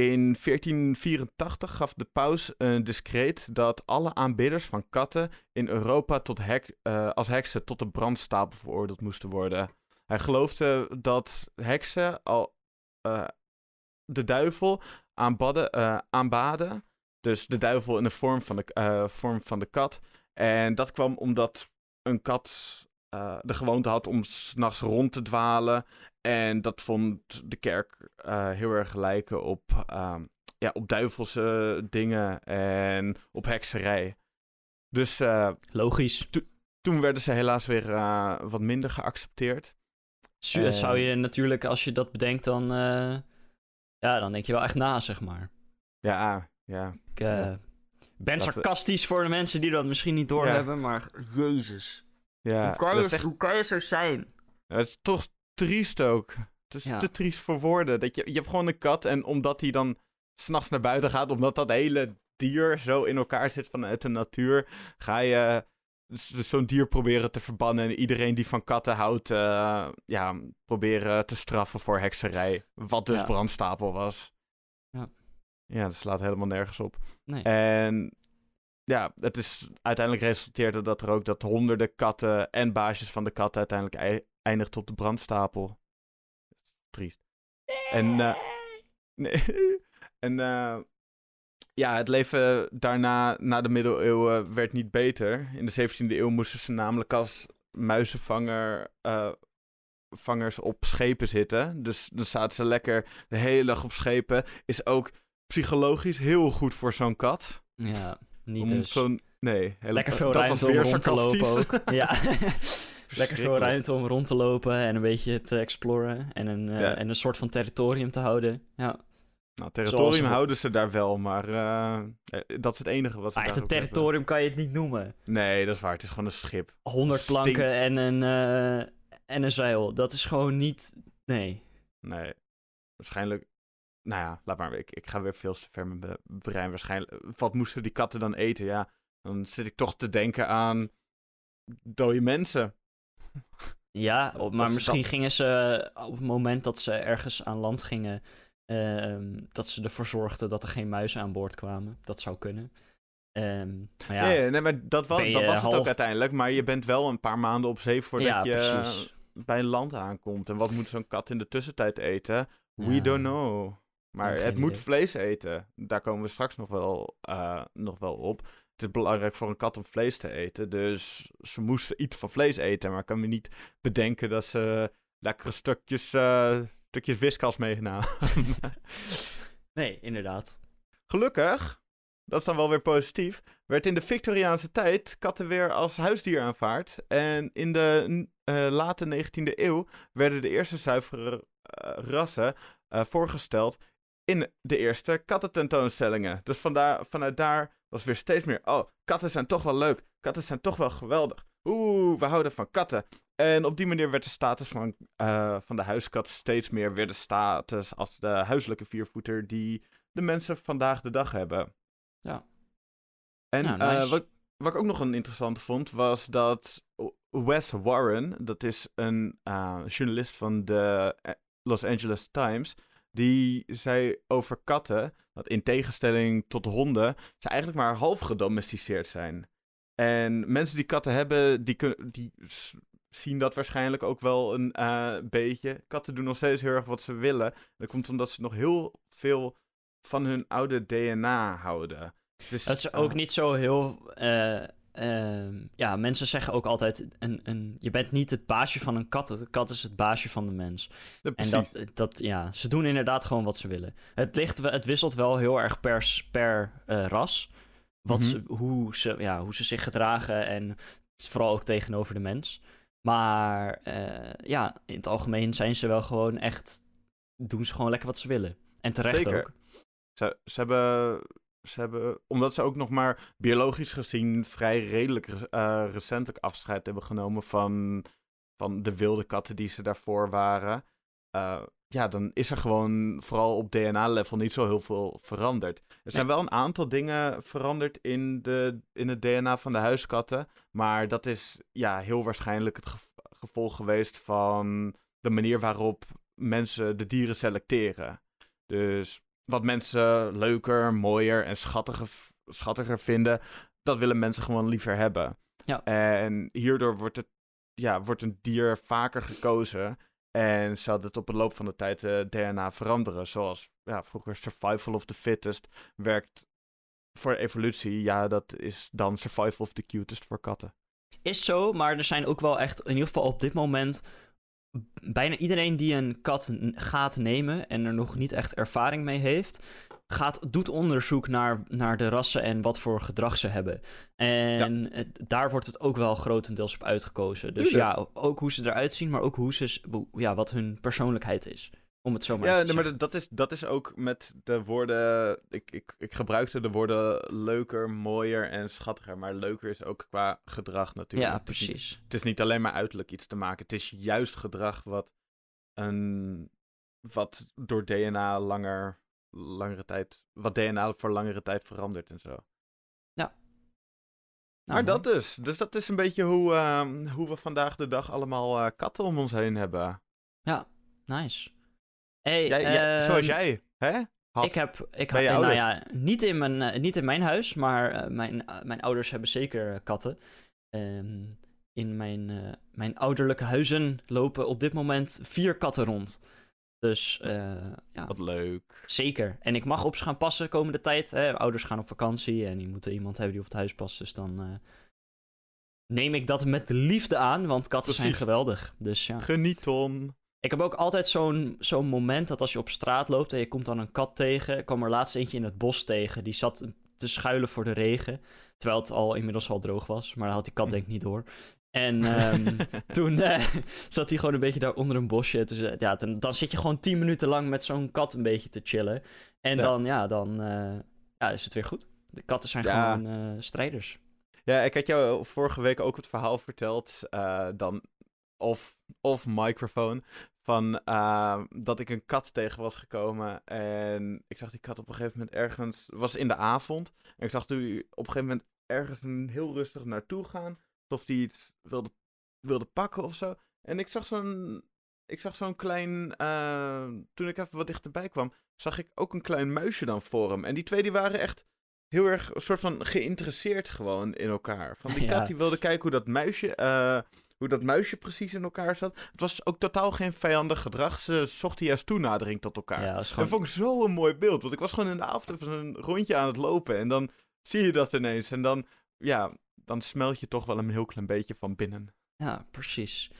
In 1484 gaf de paus een discreet dat alle aanbidders van katten in Europa tot hek, eh, als heksen tot de brandstapel veroordeeld moesten worden. Hij geloofde dat heksen al eh, de duivel aanbadden, eh, aanbaden. Dus de duivel in de vorm van de, vorm van de kat. En dat kwam omdat een kat de gewoonte had om s'nachts rond te dwalen. En dat vond de kerk eh, heel erg lijken op, ehm, ja, op duivelse dingen en op hekserij. Dus eh, Logisch. toen werden ze helaas weer eh, wat minder geaccepteerd. Zou je natuurlijk, als je dat bedenkt, dan... ja, dan denk je wel echt na, zeg maar. Ja, ah, ja. Ik Ja. ben we- sarcastisch voor de mensen die dat misschien niet doorhebben, maar... Jezus. ja hoe, kan dat je, is echt- hoe kan je zo zijn? Het is toch triest ook. Het is Ja. te triest voor woorden. Dat je, je hebt gewoon een kat en omdat hij dan s'nachts naar buiten gaat, omdat dat hele dier zo in elkaar zit vanuit de natuur, ga je z- zo'n dier proberen te verbannen en iedereen die van katten houdt, eh, ja, proberen te straffen voor hekserij. Wat dus Ja. brandstapel was. Ja. Ja, dat slaat helemaal nergens op. Nee. En ja, het is uiteindelijk resulteerde dat er ook dat honderden katten en baasjes van de katten uiteindelijk ei- eindigt op de brandstapel. Triest. En, eh, nee. en eh, ja, het leven daarna, na de middeleeuwen, werd niet beter. In de 17e eeuw moesten ze namelijk als muizenvanger eh, vangers op schepen zitten. Dus dan zaten ze lekker de hele dag op schepen. Is ook psychologisch heel goed voor zo'n kat. Ja, niet Om dus. zo'n... Nee, Lekker veel dat was weer rond te lopen sarcastisch. ook. Ja. Lekker veel ruimte om rond te lopen en een beetje te exploren. En een, eh, Ja. en een soort van territorium te houden. Ja. Nou, territorium Zoals- houden ze daar wel, maar eh, eh, dat is het enige wat ze Maar echt een ook hebben. territorium kan je het niet noemen. Nee, dat is waar. Het is gewoon een schip. 100 Stink- planken en een, en een zeil. Dat is gewoon niet... Nee. Nee, waarschijnlijk... Nou ja, laat maar. Ik, ik ga weer veel te ver met mijn brein. Waarschijnlijk... Wat moesten die katten dan eten? Ja, dan zit ik toch te denken aan dode mensen. Ja, op- maar is misschien dat- gingen ze op het moment dat ze ergens aan land gingen... ehm, dat ze ervoor zorgden dat er geen muizen aan boord kwamen. Dat zou kunnen. Ehm, maar ja, Nee, nee, maar dat was, dat was het ook uiteindelijk. Maar je bent wel een paar maanden op zee voordat ja je precies. bij een land aankomt. En wat moet zo'n kat in de tussentijd eten? We Ja. don't know. Maar het moet vlees eten. Daar komen we straks nog wel, eh, nog wel op. Het is belangrijk voor een kat om vlees te eten. Dus ze moesten iets van vlees eten. Maar ik kan me niet bedenken dat ze lekkere stukjes, eh, stukjes wiskas meegenomen. Nee, inderdaad. Gelukkig, dat is dan wel weer positief, werd in de Victoriaanse tijd katten weer als huisdier aanvaard. En in de eh, late 19e eeuw werden de eerste zuivere eh, rassen voorgesteld in de eerste kattententoonstellingen. Dus vandaar, vanuit daar was weer steeds meer, oh, katten zijn toch wel leuk, katten zijn toch wel geweldig. Oeh, we houden van katten. En op die manier werd de status van, eh, van de huiskat steeds meer weer de status als de huiselijke viervoeter die de mensen vandaag de dag hebben. Ja. En eh, wat, wat ik ook nog een interessante vond, was dat Wes Warren, dat is een eh, journalist van de Los Angeles Times, die zei over katten, dat in tegenstelling tot honden, ze eigenlijk maar half gedomesticeerd zijn. En mensen die katten hebben, die, kunnen, die zien dat waarschijnlijk ook wel een eh, beetje. Katten doen nog steeds heel erg wat ze willen. Dat komt omdat ze nog heel veel van hun oude DNA houden. Dus, is ook eh, niet zo heel. eh, ehm, ja, mensen zeggen ook altijd: een, een, je bent niet het baasje van een kat. De kat is het baasje van de mens. Ja, En dat, dat, ja, ze doen inderdaad gewoon wat ze willen. Het, ligt, het wisselt wel heel erg per, per eh, ras. Wat Mhm. ze, hoe, ze, ja, hoe ze zich gedragen en vooral ook tegenover de mens. Maar eh, ja, in het algemeen zijn ze wel gewoon echt. Doen ze gewoon lekker wat ze willen. En terecht Zeker. ook. Ze, ze, hebben, ze hebben, omdat ze ook nog maar biologisch gezien vrij redelijk eh, recentelijk afscheid hebben genomen van, van de wilde katten die ze daarvoor waren. eh, ja, dan is er gewoon vooral op DNA-level niet zo heel veel veranderd. Er zijn wel een aantal dingen veranderd in, de, in het DNA van de huiskatten. Maar dat is ja, heel waarschijnlijk het gev- gevolg geweest van de manier waarop mensen de dieren selecteren. Dus wat mensen leuker, mooier en schattiger, schattiger vinden, dat willen mensen gewoon liever hebben. Ja. En hierdoor wordt, het, ja, wordt een dier vaker gekozen. En zal het op de loop van de tijd de DNA veranderen. Zoals ja, vroeger survival of the fittest werkt voor evolutie. Ja, dat is dan survival of the cutest voor katten. Is zo, maar er zijn ook wel echt, in ieder geval op dit moment, bijna iedereen die een kat gaat nemen en er nog niet echt ervaring mee heeft, gaat, doet onderzoek naar, naar de rassen en wat voor gedrag ze hebben. En het- daar wordt het ook wel grotendeels op uitgekozen. Dus Tuurlijk. ja, ook hoe ze eruit zien, maar ook hoe ze, ja, wat hun persoonlijkheid is. Om het zo maar ja, maar dat, is, dat is ook met de woorden. Ik, ik, ik gebruikte de woorden leuker, mooier en schattiger. Maar leuker is ook qua gedrag natuurlijk. Ja, Het is niet- precies. Het is niet alleen maar uiterlijk iets te maken. Het is juist gedrag wat, een, wat door DNA langer, langere tijd. Wat DNA voor langere tijd verandert en zo. Nou, maar dat dus. Dus dat is een beetje hoe, ehm, hoe we vandaag de dag allemaal eh, katten om ons heen hebben. Nice. Hey, Jij, jij- zoals ehm, jij, hè? had. Ik heb, ik had, nou ja, niet in mijn, eh, niet in mijn huis, maar eh, mijn, eh, mijn ouders hebben zeker katten. Ehm, in mijn, eh, mijn ouderlijke huizen lopen op dit moment vier katten rond. Dus eh, ja, Wat leuk. zeker. En ik mag op ze gaan passen komende tijd. Hè. Ouders gaan op vakantie en die moeten iemand hebben die op het huis past. Dus dan eh, neem ik dat met liefde aan, want katten zijn geweldig. Dus ja. Geniet, Tom. Ik heb ook altijd zo'n zo'n moment dat als je op straat loopt en je komt dan een kat tegen. Ik kwam er laatst eentje in het bos tegen. Die zat te schuilen voor de regen. Terwijl het al inmiddels al droog was. Maar dat had die kat denk ik niet door. En ehm, toen eh, zat hij gewoon een beetje daar onder een bosje. Dus eh, ja, dan, dan zit je gewoon tien minuten lang met zo'n kat een beetje te chillen. En Ja. dan, ja, dan eh, ja, is het weer goed. De katten zijn Ja. gewoon strijders. Ja, ik had jou vorige week ook het verhaal verteld, dan of, of microfoon, van eh, dat ik een kat tegen was gekomen. En ik zag die kat op een gegeven moment ergens, was in de avond. En ik zag die op een gegeven moment ergens een heel rustig naartoe gaan. Of die iets wilde, wilde pakken of zo. En ik zag zo'n, ik zag zo'n klein, eh, toen ik even wat dichterbij kwam, zag ik ook een klein muisje dan voor hem. En die twee die waren echt heel erg een soort van geïnteresseerd gewoon in elkaar. Van die Ja. kat die wilde kijken hoe dat muisje, eh, hoe dat muisje precies in elkaar zat. Het was ook totaal geen vijandig gedrag. Ze zochten juist toenadering tot elkaar. Ja, dat gewoon... vond ik zo een mooi beeld. Want ik was gewoon in de avond even een rondje aan het lopen. En dan zie je dat ineens. En dan, ja, dan smelt je toch wel een heel klein beetje van binnen. Ja, precies.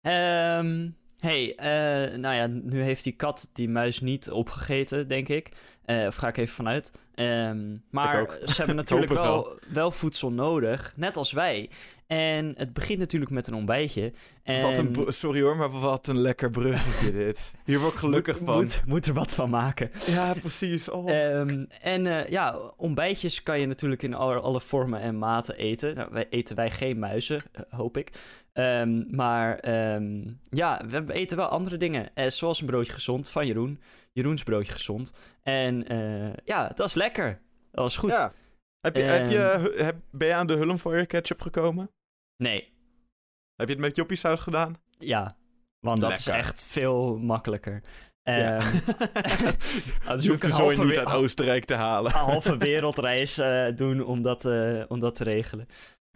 Ehm hey, eh, nou ja, nu heeft die kat die muis niet opgegeten, denk ik. Eh, of ga ik even vanuit. Ehm, maar ze hebben natuurlijk wel, wel voedsel nodig, net als wij. En het begint natuurlijk met een ontbijtje. En Wat een, sorry hoor, maar wat een lekker bruggetje dit. Hier word ik gelukkig moet, van. Moet, moet er wat van maken. Ja, precies. Oh. Ehm, en eh, ja, ontbijtjes kan je natuurlijk in alle, alle vormen en maten eten. Nou, wij eten wij geen muizen, eh, hoop ik. Ehm, maar ja, we eten wel andere dingen. eh, zoals een broodje gezond van Jeroen. Jeroens broodje gezond. En eh, ja, dat is lekker. Dat is goed. Ja. Heb je, heb je, Ehm. heb, ben je aan de Hulm voor je ketchup gekomen? Nee, Heb je het met joppie saus gedaan? ja. Want dat is echt veel makkelijker. Ja. Ehm, anders je hoef hoeft de zooi niet uit Oostenrijk te halen. een halve wereldreis eh, doen om dat, eh, om dat te regelen.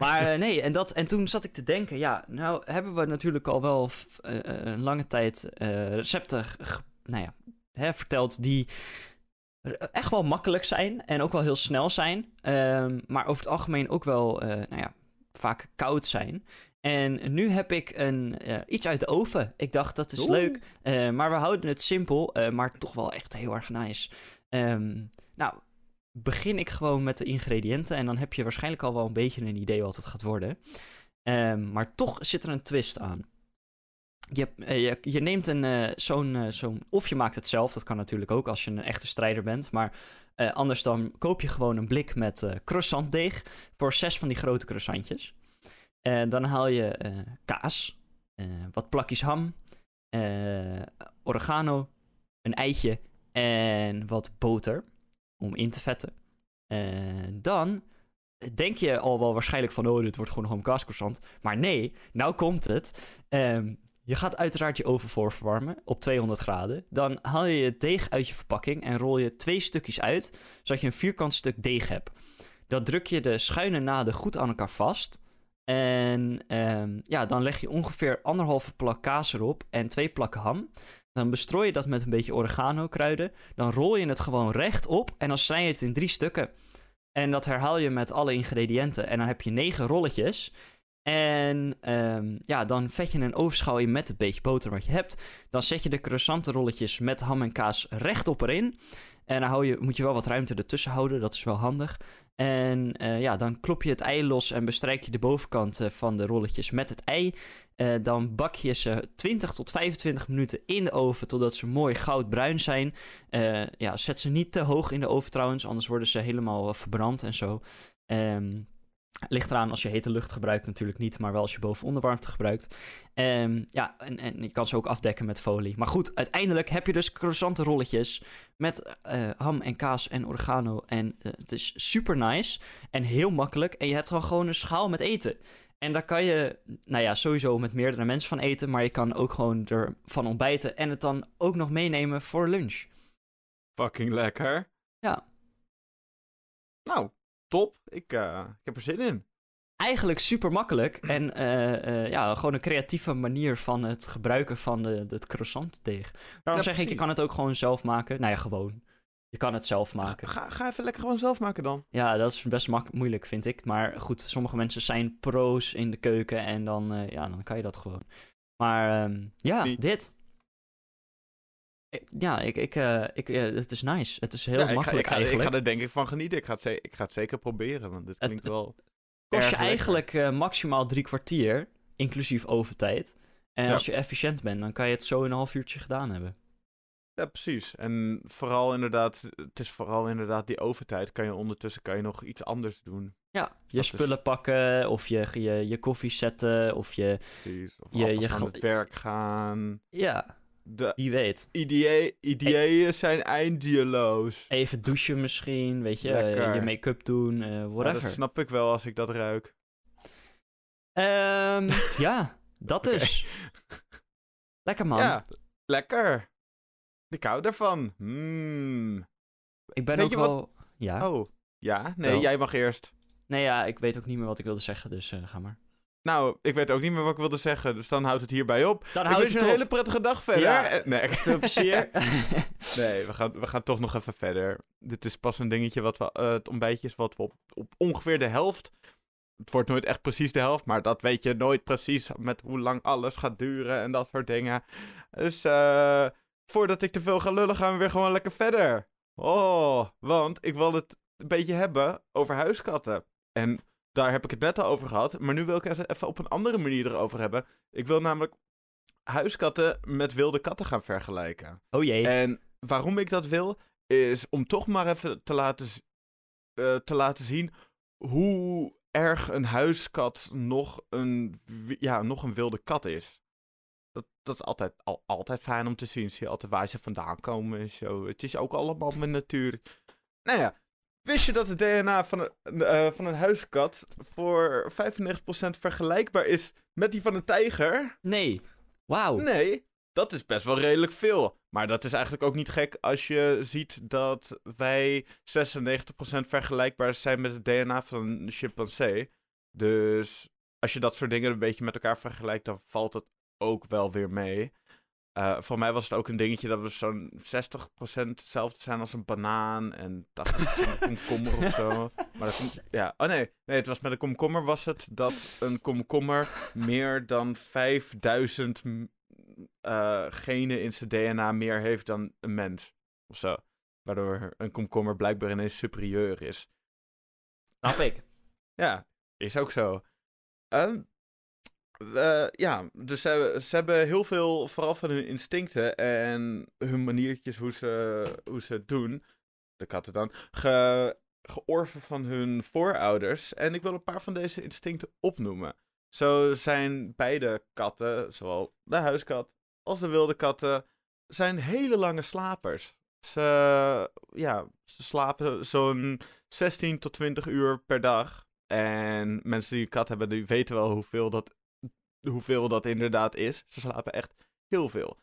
Maar eh, nee, en, dat, en toen zat ik te denken, ja, nou hebben we natuurlijk al wel een lange tijd eh, recepten nou ja, hè, verteld die echt wel makkelijk zijn en ook wel heel snel zijn, ehm, maar over het algemeen ook wel eh, nou ja, vaak koud zijn. En nu heb ik een, eh, iets uit de oven. Ik dacht, dat is Oeh. leuk. Eh, maar we houden het simpel, maar toch wel echt heel erg nice. Ehm, nou, begin ik gewoon met de ingrediënten en dan heb je waarschijnlijk al wel een beetje een idee wat het gaat worden. Ehm, maar toch zit er een twist aan. Je, eh, je, je neemt een, eh, zo'n, eh, zo'n... Of je maakt het zelf, dat kan natuurlijk ook als je een echte strijder bent. Maar anders dan koop je gewoon een blik met croissantdeeg voor zes van die grote croissantjes. En dan haal je kaas, wat plakjes ham, oregano, een eitje en wat boter om in te vetten. En dan denk je al wel waarschijnlijk van, oh, dit wordt gewoon een kaascroissant. Maar nee, nou komt het. Ehm, je gaat uiteraard je oven voorverwarmen op 200 graden. Dan haal je het deeg uit je verpakking en rol je twee stukjes uit, zodat je een vierkant stuk deeg hebt. Dat druk je de schuine naden goed aan elkaar vast. En ehm, ja, dan leg je ongeveer anderhalve plak kaas erop en twee plakken ham. Dan bestrooi je dat met een beetje oregano kruiden. Dan rol je het gewoon recht op en dan snij je het in drie stukken. En dat herhaal je met alle ingrediënten. En dan heb je negen rolletjes. En ehm, ja, dan vet je een ovenschaal in met het beetje boter wat je hebt. Dan zet je de croissantenrolletjes met ham en kaas rechtop erin. En dan hou je, moet je wel wat ruimte ertussen houden, dat is wel handig. En eh, ja, dan klop je het ei los en bestrijk je de bovenkant eh, van de rolletjes met het ei. Eh, dan bak je ze 20 tot 25 minuten in de oven totdat ze mooi goudbruin zijn. Ja, zet ze niet te hoog in de oven trouwens, anders worden ze helemaal verbrand en zo. Ehm, ligt eraan als je hete lucht gebruikt natuurlijk niet, maar wel als je boven-onderwarmte gebruikt. Ehm, ja, en, en je kan ze ook afdekken met folie. Maar goed, uiteindelijk heb je dus croissantenrolletjes met eh, ham en kaas en oregano. En eh, het is super nice en heel makkelijk. En je hebt dan gewoon een schaal met eten. En daar kan je, nou ja, sowieso met meerdere mensen van eten. Maar je kan ook gewoon ervan ontbijten en het dan ook nog meenemen voor lunch. Fucking lekker. Ja. Nou, top. Ik, eh, ik heb er zin in. Eigenlijk super makkelijk en eh, eh, ja, gewoon een creatieve manier van het gebruiken van de, het croissantdeeg. Daarom Ja, zeg ik, je kan het ook gewoon zelf maken. Nou ja, gewoon. Je kan het zelf maken. Ga, ga even lekker gewoon zelf maken dan. Ja, dat is best mak- moeilijk, vind ik. Maar goed, sommige mensen zijn pro's in de keuken en dan, ja, dan kan je dat gewoon. Maar ehm, ja, dit. Ja, ik, ik, eh, ik, eh, het is nice. Het is heel Ja, ik ga, makkelijk ik, ga, ik eigenlijk. ga er denk ik van genieten. Ik ga het, ik ga het zeker proberen, want dit Het- klinkt wel... kost je eigenlijk eh, maximaal drie kwartier, inclusief overtijd. En Ja. als je efficiënt bent, dan kan je het zo in een half uurtje gedaan hebben. Ja, precies. En vooral inderdaad, het is vooral inderdaad die overtijd. Kan je ondertussen kan je nog iets anders doen. Ja, je Dat is- spullen pakken, of je, je, je koffie zetten, of je... Precies. Of Je- je, het werk gaan. Ja, De wie weet. idee, ideeën zijn eindeloos. Even douchen misschien, weet je, Lekker. je make-up doen, eh, Ja, whatever. dat snap ik wel als ik dat ruik. Ehm, ja, dat dus. Lekker man. Ja, lekker. Ik hou daarvan. Mm. ik ben weet ook wat- wel... Ja. Oh, ja? Nee, jij mag eerst. Nee, ja, ik weet ook niet meer wat ik wilde zeggen, dus eh, ga maar. Nou, ik weet ook niet meer wat ik wilde zeggen, dus dan houdt het hierbij op. Dan houdt het een op. hele prettige dag verder. Ja. Eh, Nee, Veel plezier. nee we, gaan, we gaan toch nog even verder. Dit is pas een dingetje wat we, eh, het ontbijtje is wat we op, op ongeveer de helft. Het wordt nooit echt precies de helft, maar dat weet je nooit precies met hoe lang alles gaat duren en dat soort dingen. Dus eh, voordat ik te veel ga lullen, gaan we weer gewoon lekker verder. Oh, want ik wil het een beetje hebben over huiskatten. En daar heb ik het net al over gehad, maar nu wil ik het even op een andere manier erover hebben. Ik wil namelijk huiskatten met wilde katten gaan vergelijken. oh jee. En waarom ik dat wil, is om toch maar even te laten, eh, te laten zien hoe erg een huiskat nog een, ja, nog een wilde kat is. Dat, dat is altijd, al, altijd fijn om te zien. Zie je altijd waar ze vandaan komen en zo. Het is ook allemaal met natuur. Nou ja, wist je dat het DNA van een, eh, van een huiskat voor 95% vergelijkbaar is met die van een tijger? Nee. Wauw. Nee, dat is best wel redelijk veel. Maar dat is eigenlijk ook niet gek als je ziet dat wij 96% vergelijkbaar zijn met het DNA van een chimpansee. Dus als je dat soort dingen een beetje met elkaar vergelijkt, dan valt het ook wel weer mee. Eh, voor mij was het ook een dingetje dat we zo'n 60% hetzelfde zijn als een banaan en 80% een komkommer of zo. Maar dat, ja, oh nee, nee, het was met een komkommer was het dat een komkommer meer dan 5000 m- eh, genen in zijn DNA meer heeft dan een mens. Of zo. Waardoor een komkommer blijkbaar ineens superieur is. Snap ik. Ja, is ook zo. Ehm, eh, ja, dus ze, ze hebben heel veel, vooral van hun instincten en hun maniertjes hoe ze, hoe ze het doen, de katten dan, ge, georven van hun voorouders. En ik wil een paar van deze instincten opnoemen. Zo zijn beide katten, zowel de huiskat als de wilde katten, zijn hele lange slapers. Ze, ja, ze slapen zo'n 16 tot 20 uur per dag. En mensen die een kat hebben, die weten wel hoeveel dat, hoeveel dat inderdaad is. Ze slapen echt heel veel.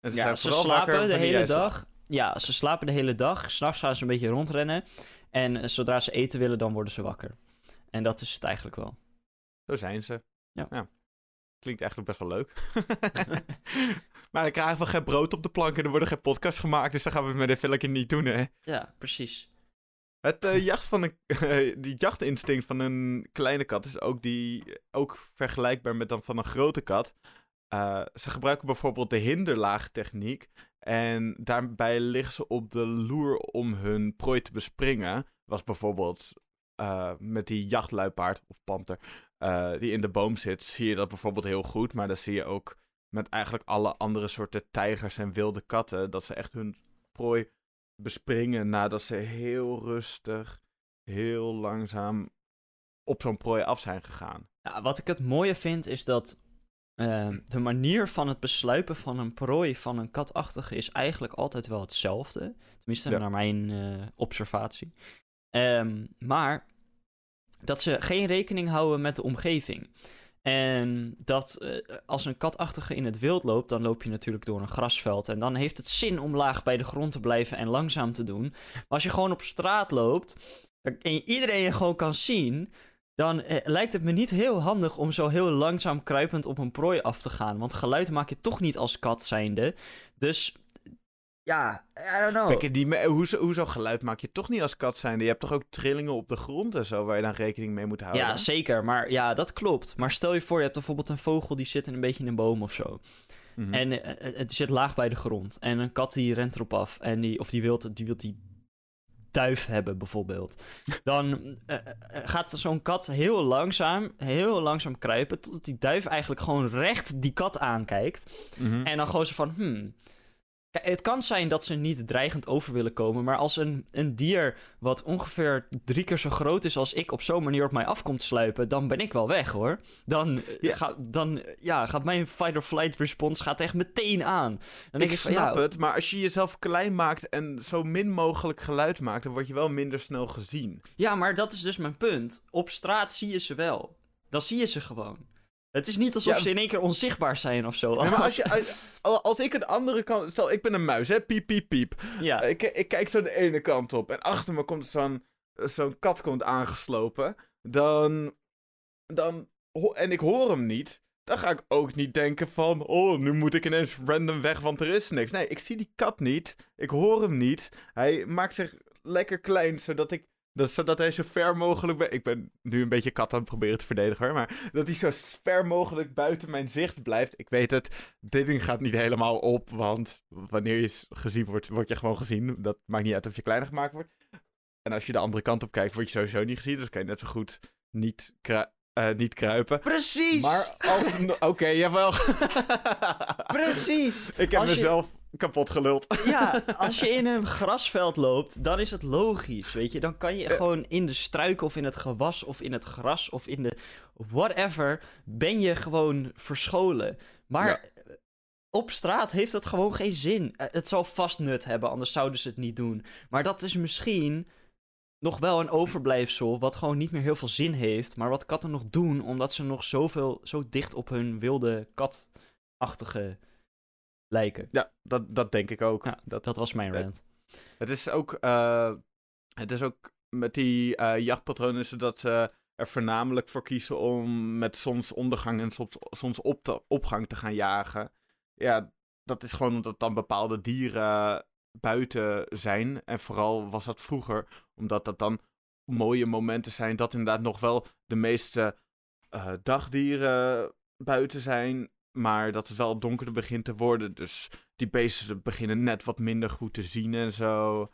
En Ja, zijn ze slapen de hele dag. Ja, ze slapen de hele dag. S'nachts gaan ze een beetje rondrennen. En zodra ze eten willen, dan worden ze wakker. En dat is het eigenlijk wel. Zo zijn ze. Ja. Klinkt eigenlijk best wel leuk. maar dan krijgen we geen brood op de plank en er worden geen podcasts gemaakt. Dus dan gaan we het met even lekker niet doen, hè. Ja, precies. Het eh, jacht van een, die jachtinstinct van een kleine kat is ook, die, ook vergelijkbaar met dan van een grote kat. Eh, ze gebruiken bijvoorbeeld de hinderlaagtechniek. En daarbij liggen ze op de loer om hun prooi te bespringen. Was bijvoorbeeld eh, met die jachtluipaard of panter eh, die in de boom zit, zie je dat bijvoorbeeld heel goed. Maar dan zie je ook met eigenlijk alle andere soorten tijgers en wilde katten, dat ze echt hun prooi bespringen nadat ze heel rustig, heel langzaam op zo'n prooi af zijn gegaan. Ja, wat ik het mooie vind is dat ehm, de manier van het besluipen van een prooi van een katachtige is eigenlijk altijd wel hetzelfde. Tenminste, Ja. naar mijn eh, observatie. Ehm, maar dat ze geen rekening houden met de omgeving. En dat eh, als een katachtige in het wild loopt, dan loop je natuurlijk door een grasveld. En dan heeft het zin om laag bij de grond te blijven en langzaam te doen. Maar als je gewoon op straat loopt en iedereen je gewoon kan zien, dan eh, lijkt het me niet heel handig om zo heel langzaam kruipend op een prooi af te gaan. Want geluid maak je toch niet als kat zijnde. Dus ja, I don't know. Kijk, die, hoezo, hoezo geluid maak je toch niet als kat zijnde? Je hebt toch ook trillingen op de grond en zo waar je dan rekening mee moet houden? Ja, zeker. Maar ja, dat klopt. Maar stel je voor, je hebt bijvoorbeeld een vogel die zit in een beetje in een boom of zo. Mhm. En eh, eh, het zit laag bij de grond. En een kat die rent erop af. En die, of die wil die, wil die duif hebben, bijvoorbeeld. Dan eh, gaat zo'n kat heel langzaam, heel langzaam kruipen. Totdat die duif eigenlijk gewoon recht die kat aankijkt. Mhm. En dan gewoon zo van, hmm. Kijk, het kan zijn dat ze niet dreigend over willen komen, maar als een, een dier wat ongeveer drie keer zo groot is als ik op zo'n manier op mij afkomt sluipen, dan ben ik wel weg hoor. Dan, eh, ga, dan ja, gaat mijn fight-or-flight response gaat echt meteen aan. Dan ik van, snap ja, het, maar als je jezelf klein maakt en zo min mogelijk geluid maakt, dan word je wel minder snel gezien. ja, maar dat is dus mijn punt. Op straat zie je ze wel. Dan zie je ze gewoon. Het is niet alsof Ja. ze in één keer onzichtbaar zijn of zo. Nee, maar als, je, als, als ik een andere kant... Stel, ik ben een muis, hè? Piep, piep, piep. ja. Ik, ik kijk zo de ene kant op en achter me komt zo'n zo'n kat komt aangeslopen. Dan, dan... En ik hoor hem niet. Dan ga ik ook niet denken van... Oh, nu moet ik ineens random weg, want er is niks. Nee, ik zie die kat niet. Ik hoor hem niet. Hij maakt zich lekker klein, zodat ik... Dat, zodat hij zo ver mogelijk... Ik ben nu een beetje kat aan het proberen te verdedigen, hoor, maar... Dat hij zo ver mogelijk buiten mijn zicht blijft. Ik weet het, dit ding gaat niet helemaal op, want wanneer je gezien wordt, word je gewoon gezien. Dat maakt niet uit of je kleiner gemaakt wordt. En als je de andere kant op kijkt, word je sowieso niet gezien. Dus kan je net zo goed niet, eh, niet kruipen. Precies! Maar als... Oké, jawel. Precies! Ik heb Als je- mezelf kapot geluld. Ja, als je in een grasveld loopt, dan is het logisch, weet je. Dan kan je gewoon in de struiken of in het gewas of in het gras of in de whatever, ben je gewoon verscholen. Maar Ja. op straat heeft het gewoon geen zin. Eh, Het zal vast nut hebben, anders zouden ze het niet doen. Maar dat is misschien nog wel een overblijfsel wat gewoon niet meer heel veel zin heeft, maar wat katten nog doen omdat ze nog zoveel, zo dicht op hun wilde katachtige lijken. Ja, dat, dat denk ik ook. Ja, dat, Dat was mijn rant. Het is ook, eh, het is ook met die eh, jachtpatronen is het dat ze er voornamelijk voor kiezen om met zonsondergang en soms zonsopgang te gaan jagen. Ja, dat is gewoon omdat dan bepaalde dieren buiten zijn. En vooral was dat vroeger, omdat dat dan mooie momenten zijn dat inderdaad nog wel de meeste eh, dagdieren buiten zijn. Maar dat het wel donkerder begint te worden. Dus die beesten beginnen net wat minder goed te zien en zo.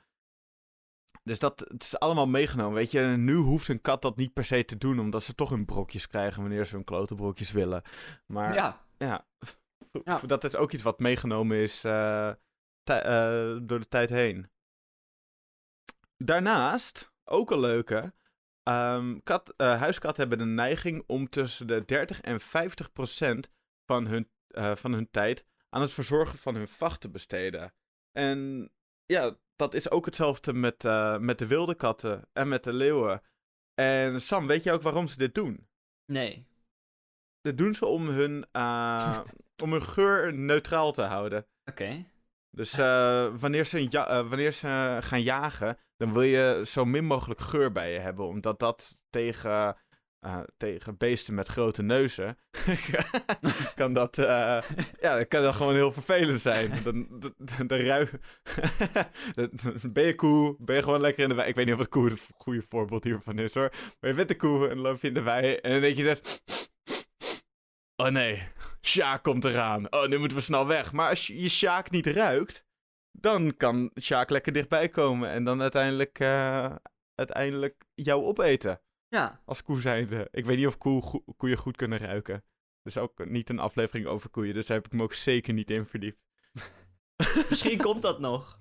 Dus dat het is allemaal meegenomen, weet je. En nu hoeft een kat dat niet per se te doen, omdat ze toch hun brokjes krijgen wanneer ze hun klote brokjes willen. Maar ja, Ja, Ja. dat is ook iets wat meegenomen is eh, eh, door de tijd heen. Daarnaast, ook een leuke, ehm, kat, eh, huiskatten hebben de neiging om tussen de 30 en 50 procent van hun, eh, van hun tijd aan het verzorgen van hun vacht te besteden. En ja, dat is ook hetzelfde met, eh, met de wilde katten en met de leeuwen. En Sam, weet je ook waarom ze dit doen? nee. Dit doen ze om hun, eh, om hun geur neutraal te houden. Oké. Dus wanneer, ze ja- wanneer ze gaan jagen, dan wil je zo min mogelijk geur bij je hebben. Omdat dat tegen, eh, tegen beesten met grote neuzen kan dat, eh, ja, dat kan dat gewoon heel vervelend zijn. Dan, dan, dan rui... dan ben je koe, ben je gewoon lekker in de wei. Ik weet niet of het koe het goede voorbeeld hiervan is hoor. Maar je bent de koe en dan loop je in de wei en dan denk je. Oh nee, Sjaak komt eraan. Oh, nu moeten we snel weg. Maar als je je Sjaak niet ruikt, dan kan Sjaak lekker dichtbij komen en dan uiteindelijk, eh, uiteindelijk jou opeten. Ja. Als koe zijnde. Ik weet niet of koe, koeien goed kunnen ruiken. Dus ook niet een aflevering over koeien, dus daar heb ik me ook zeker niet in verdiept. Misschien komt dat nog.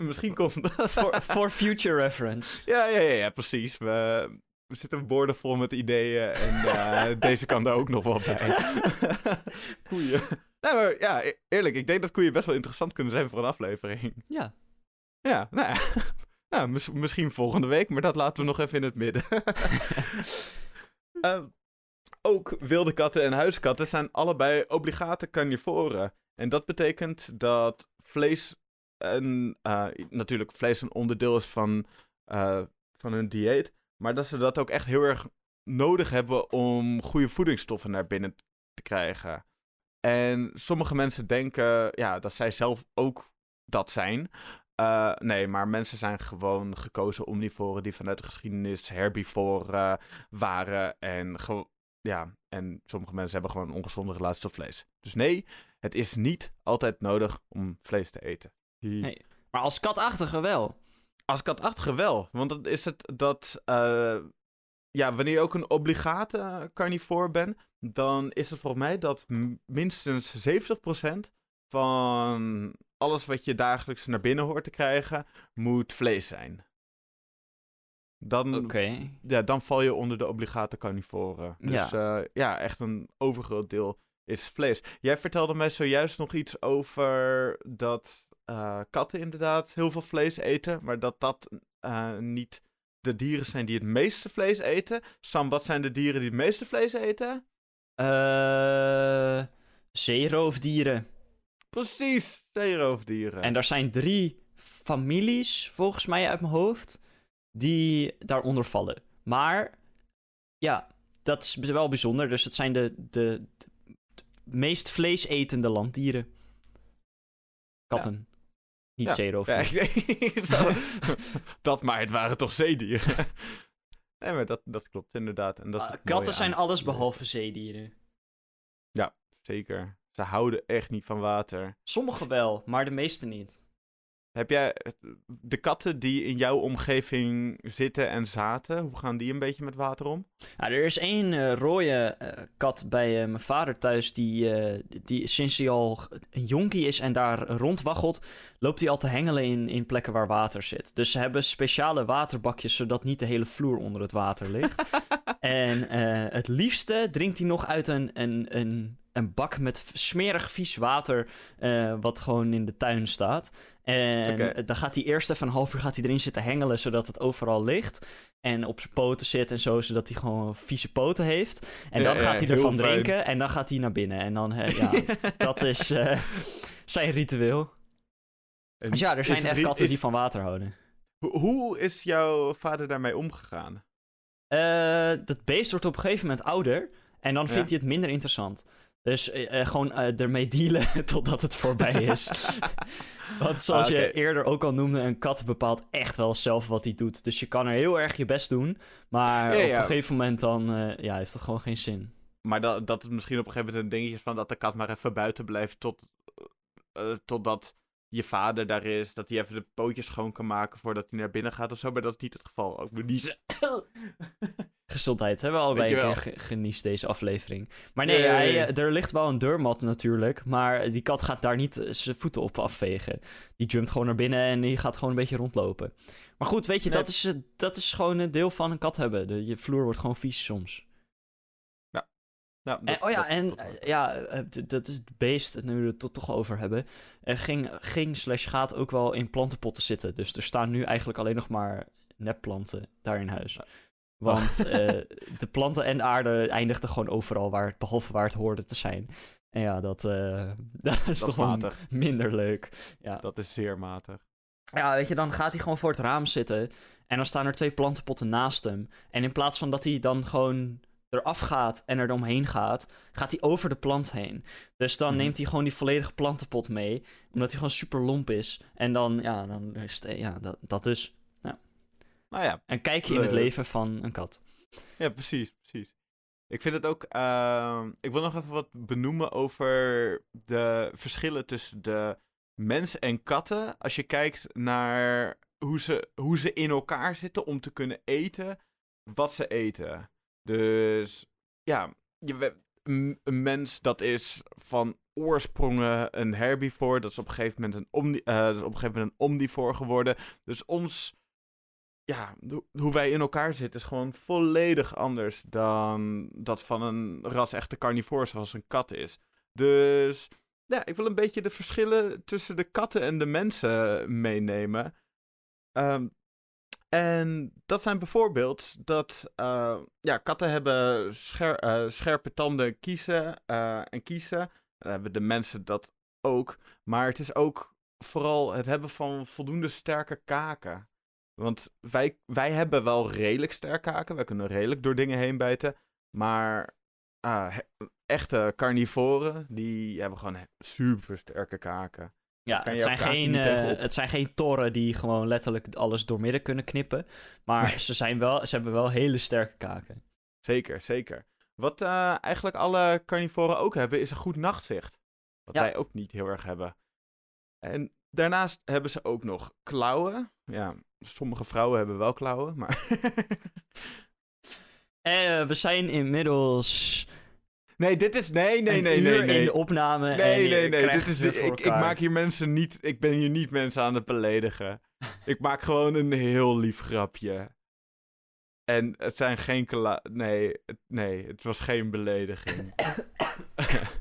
Misschien komt dat. For, for future reference. Ja, ja, ja, ja, precies. We, we zitten borden vol met ideeën en eh, deze kan er ook nog wel bij. koeien. Nee, maar ja, e- eerlijk, ik denk dat koeien best wel interessant kunnen zijn voor een aflevering. Ja. Ja, nou ja. Nou, mis- misschien volgende week, maar dat laten we nog even in het midden. Eh, ook wilde katten en huiskatten zijn allebei obligate carnivoren. En dat betekent dat vlees een, uh, natuurlijk vlees een onderdeel is van, uh, van hun dieet. Maar dat ze dat ook echt heel erg nodig hebben om goede voedingsstoffen naar binnen te krijgen. En sommige mensen denken ja, dat zij zelf ook dat zijn. Uh, nee, maar mensen zijn gewoon gekozen omnivoren die vanuit de geschiedenis herbivoren waren. En, ja, en sommige mensen hebben gewoon een ongezonde relatie tot vlees. Dus nee, het is niet altijd nodig om vlees te eten. Nee, maar als katachtige wel. Als katachtige wel. Want dan is het dat. Uh, ja, wanneer je ook een obligate carnivoor bent. dan is het volgens mij dat minstens 70% van alles wat je dagelijks naar binnen hoort te krijgen. moet vlees zijn. Dan, okay. ja, dan val je onder de obligate carnivoren. Dus ja, uh, ja echt een overgroot deel is vlees. Jij vertelde mij zojuist nog iets over dat uh, katten inderdaad heel veel vlees eten, maar dat dat uh, niet de dieren zijn die het meeste vlees eten. Sam, wat zijn de dieren die het meeste vlees eten? Zeeroofdieren. Precies, zeeroofdieren. En er zijn drie families, volgens mij uit mijn hoofd, die daaronder vallen. Maar ja, dat is wel bijzonder. Dus het zijn de, de, de meest vleesetende landdieren. Katten. Niet ja. zeeroofdieren. Ja, dat maar, het waren toch zeedieren? nee, maar dat, dat klopt inderdaad. En dat uh, katten zijn alles behalve zeedieren. Ja, zeker. Ze houden echt niet van water. Sommige wel, maar de meeste niet. Heb jij de katten die in jouw omgeving zitten en zaten, hoe gaan die een beetje met water om? Nou, er is één uh, rode uh, kat bij uh, mijn vader thuis, die, die sinds hij al een jonkie is en daar rondwaggelt, loopt hij al te hengelen in, in plekken waar water zit. Dus ze hebben speciale waterbakjes, zodat niet de hele vloer onder het water ligt. en het liefste drinkt hij nog uit een, een, een, een bak met smerig vies water, wat gewoon in de tuin staat. En okay. dan gaat hij eerst even een half uur gaat hij erin zitten hengelen, zodat het overal ligt. En op zijn poten zit en zo, zodat hij gewoon vieze poten heeft. En dan ja, gaat hij ervan drinken en dan gaat hij naar binnen. En dan, uh, ja, dat is uh, zijn ritueel. En dus ja, er zijn echt katten is... die van water houden. Hoe is jouw vader daarmee omgegaan? Uh, dat beest wordt op een gegeven moment ouder. En dan vindt hij het minder interessant. Dus uh, gewoon uh, ermee dealen totdat het voorbij is. Want zoals ah, okay. je eerder ook al noemde, een kat bepaalt echt wel zelf wat hij doet. Dus je kan er heel erg je best doen. Maar ja, ja. op een gegeven moment dan uh, ja, heeft dat gewoon geen zin. Maar dat, dat het misschien op een gegeven moment een dingetje is van dat de kat maar even buiten blijft tot, totdat je vader daar is. Dat hij even de pootjes schoon kan maken voordat hij naar binnen gaat of zo. Maar dat is niet het geval. Ook niet Gezondheid, hebben we allebei een keer geniest deze aflevering. Maar nee, eh, er ligt wel een deurmat natuurlijk, maar die kat gaat daar niet eh, zijn voeten op afvegen. Die jumpt gewoon naar binnen en die gaat gewoon een beetje rondlopen. Maar goed, weet je, dat, is, eh, dat is gewoon een deel van een kat hebben. De, je vloer wordt gewoon vies soms. Ja. dat, en, oh ja, dat, en dat, ja, dat is het beest, nu we het toch over hebben, ging, ging slash gaat ook wel in plantenpotten zitten. Dus er staan nu eigenlijk alleen nog maar nepplanten daar in huis. Ja. Want uh, de planten en aarde eindigden gewoon overal, waar het, behalve waar het hoorde te zijn. En ja, dat, uh, dat is toch matig. minder leuk. Ja. Dat is zeer matig. Ja, weet je, dan gaat hij gewoon voor het raam zitten. En dan staan er twee plantenpotten naast hem. En in plaats van dat hij dan gewoon eraf gaat en er omheen gaat, gaat hij over de plant heen. Dus dan mm-hmm. neemt hij gewoon die volledige plantenpot mee, omdat hij gewoon super lomp is. En dan, ja, dan is het, ja, dat, dat dus. Nou ja. Een kijkje in het leven van een kat. Ja, precies, precies. Ik vind het ook. Uh, ik wil nog even wat benoemen over de verschillen tussen de mens en katten. Als je kijkt naar hoe ze, hoe ze in elkaar zitten om te kunnen eten wat ze eten. Dus ja, je, een mens dat is van oorsprongen een herbivore. Dat is op een gegeven moment een, omni, uh, dat is op een gegeven moment een omnivore geworden. Dus ons ja, hoe wij in elkaar zitten is gewoon volledig anders dan dat van een ras echte carnivore zoals een kat is. Dus ja, ik wil een beetje de verschillen tussen de katten en de mensen meenemen. Um, En dat zijn bijvoorbeeld dat uh, ja, katten hebben scher uh, scherpe tanden kiezen uh, en kiezen. Dan hebben de mensen dat ook. Maar het is ook vooral het hebben van voldoende sterke kaken. Want wij, wij hebben wel redelijk sterke kaken. Wij kunnen redelijk door dingen heen bijten. Maar ah, echte carnivoren, die hebben gewoon super sterke kaken. Ja, het zijn, geen, uh, het zijn geen toren die gewoon letterlijk alles doormidden kunnen knippen. Maar ze, zijn wel, ze hebben wel hele sterke kaken. Zeker, zeker. Wat uh, eigenlijk alle carnivoren ook hebben, is een goed nachtzicht. Wat ja. wij ook niet heel erg hebben. En daarnaast hebben ze ook nog klauwen. Ja, sommige vrouwen hebben wel klauwen, maar... uh, we zijn inmiddels Nee, dit is. Nee, nee, nee, nee, nee. in de opname. Nee, nee, nee. Dit is, ik, ik maak hier mensen niet. Ik ben hier niet mensen aan het beledigen. ik maak gewoon een heel lief grapje. En het zijn geen. Nee, nee, het was geen belediging.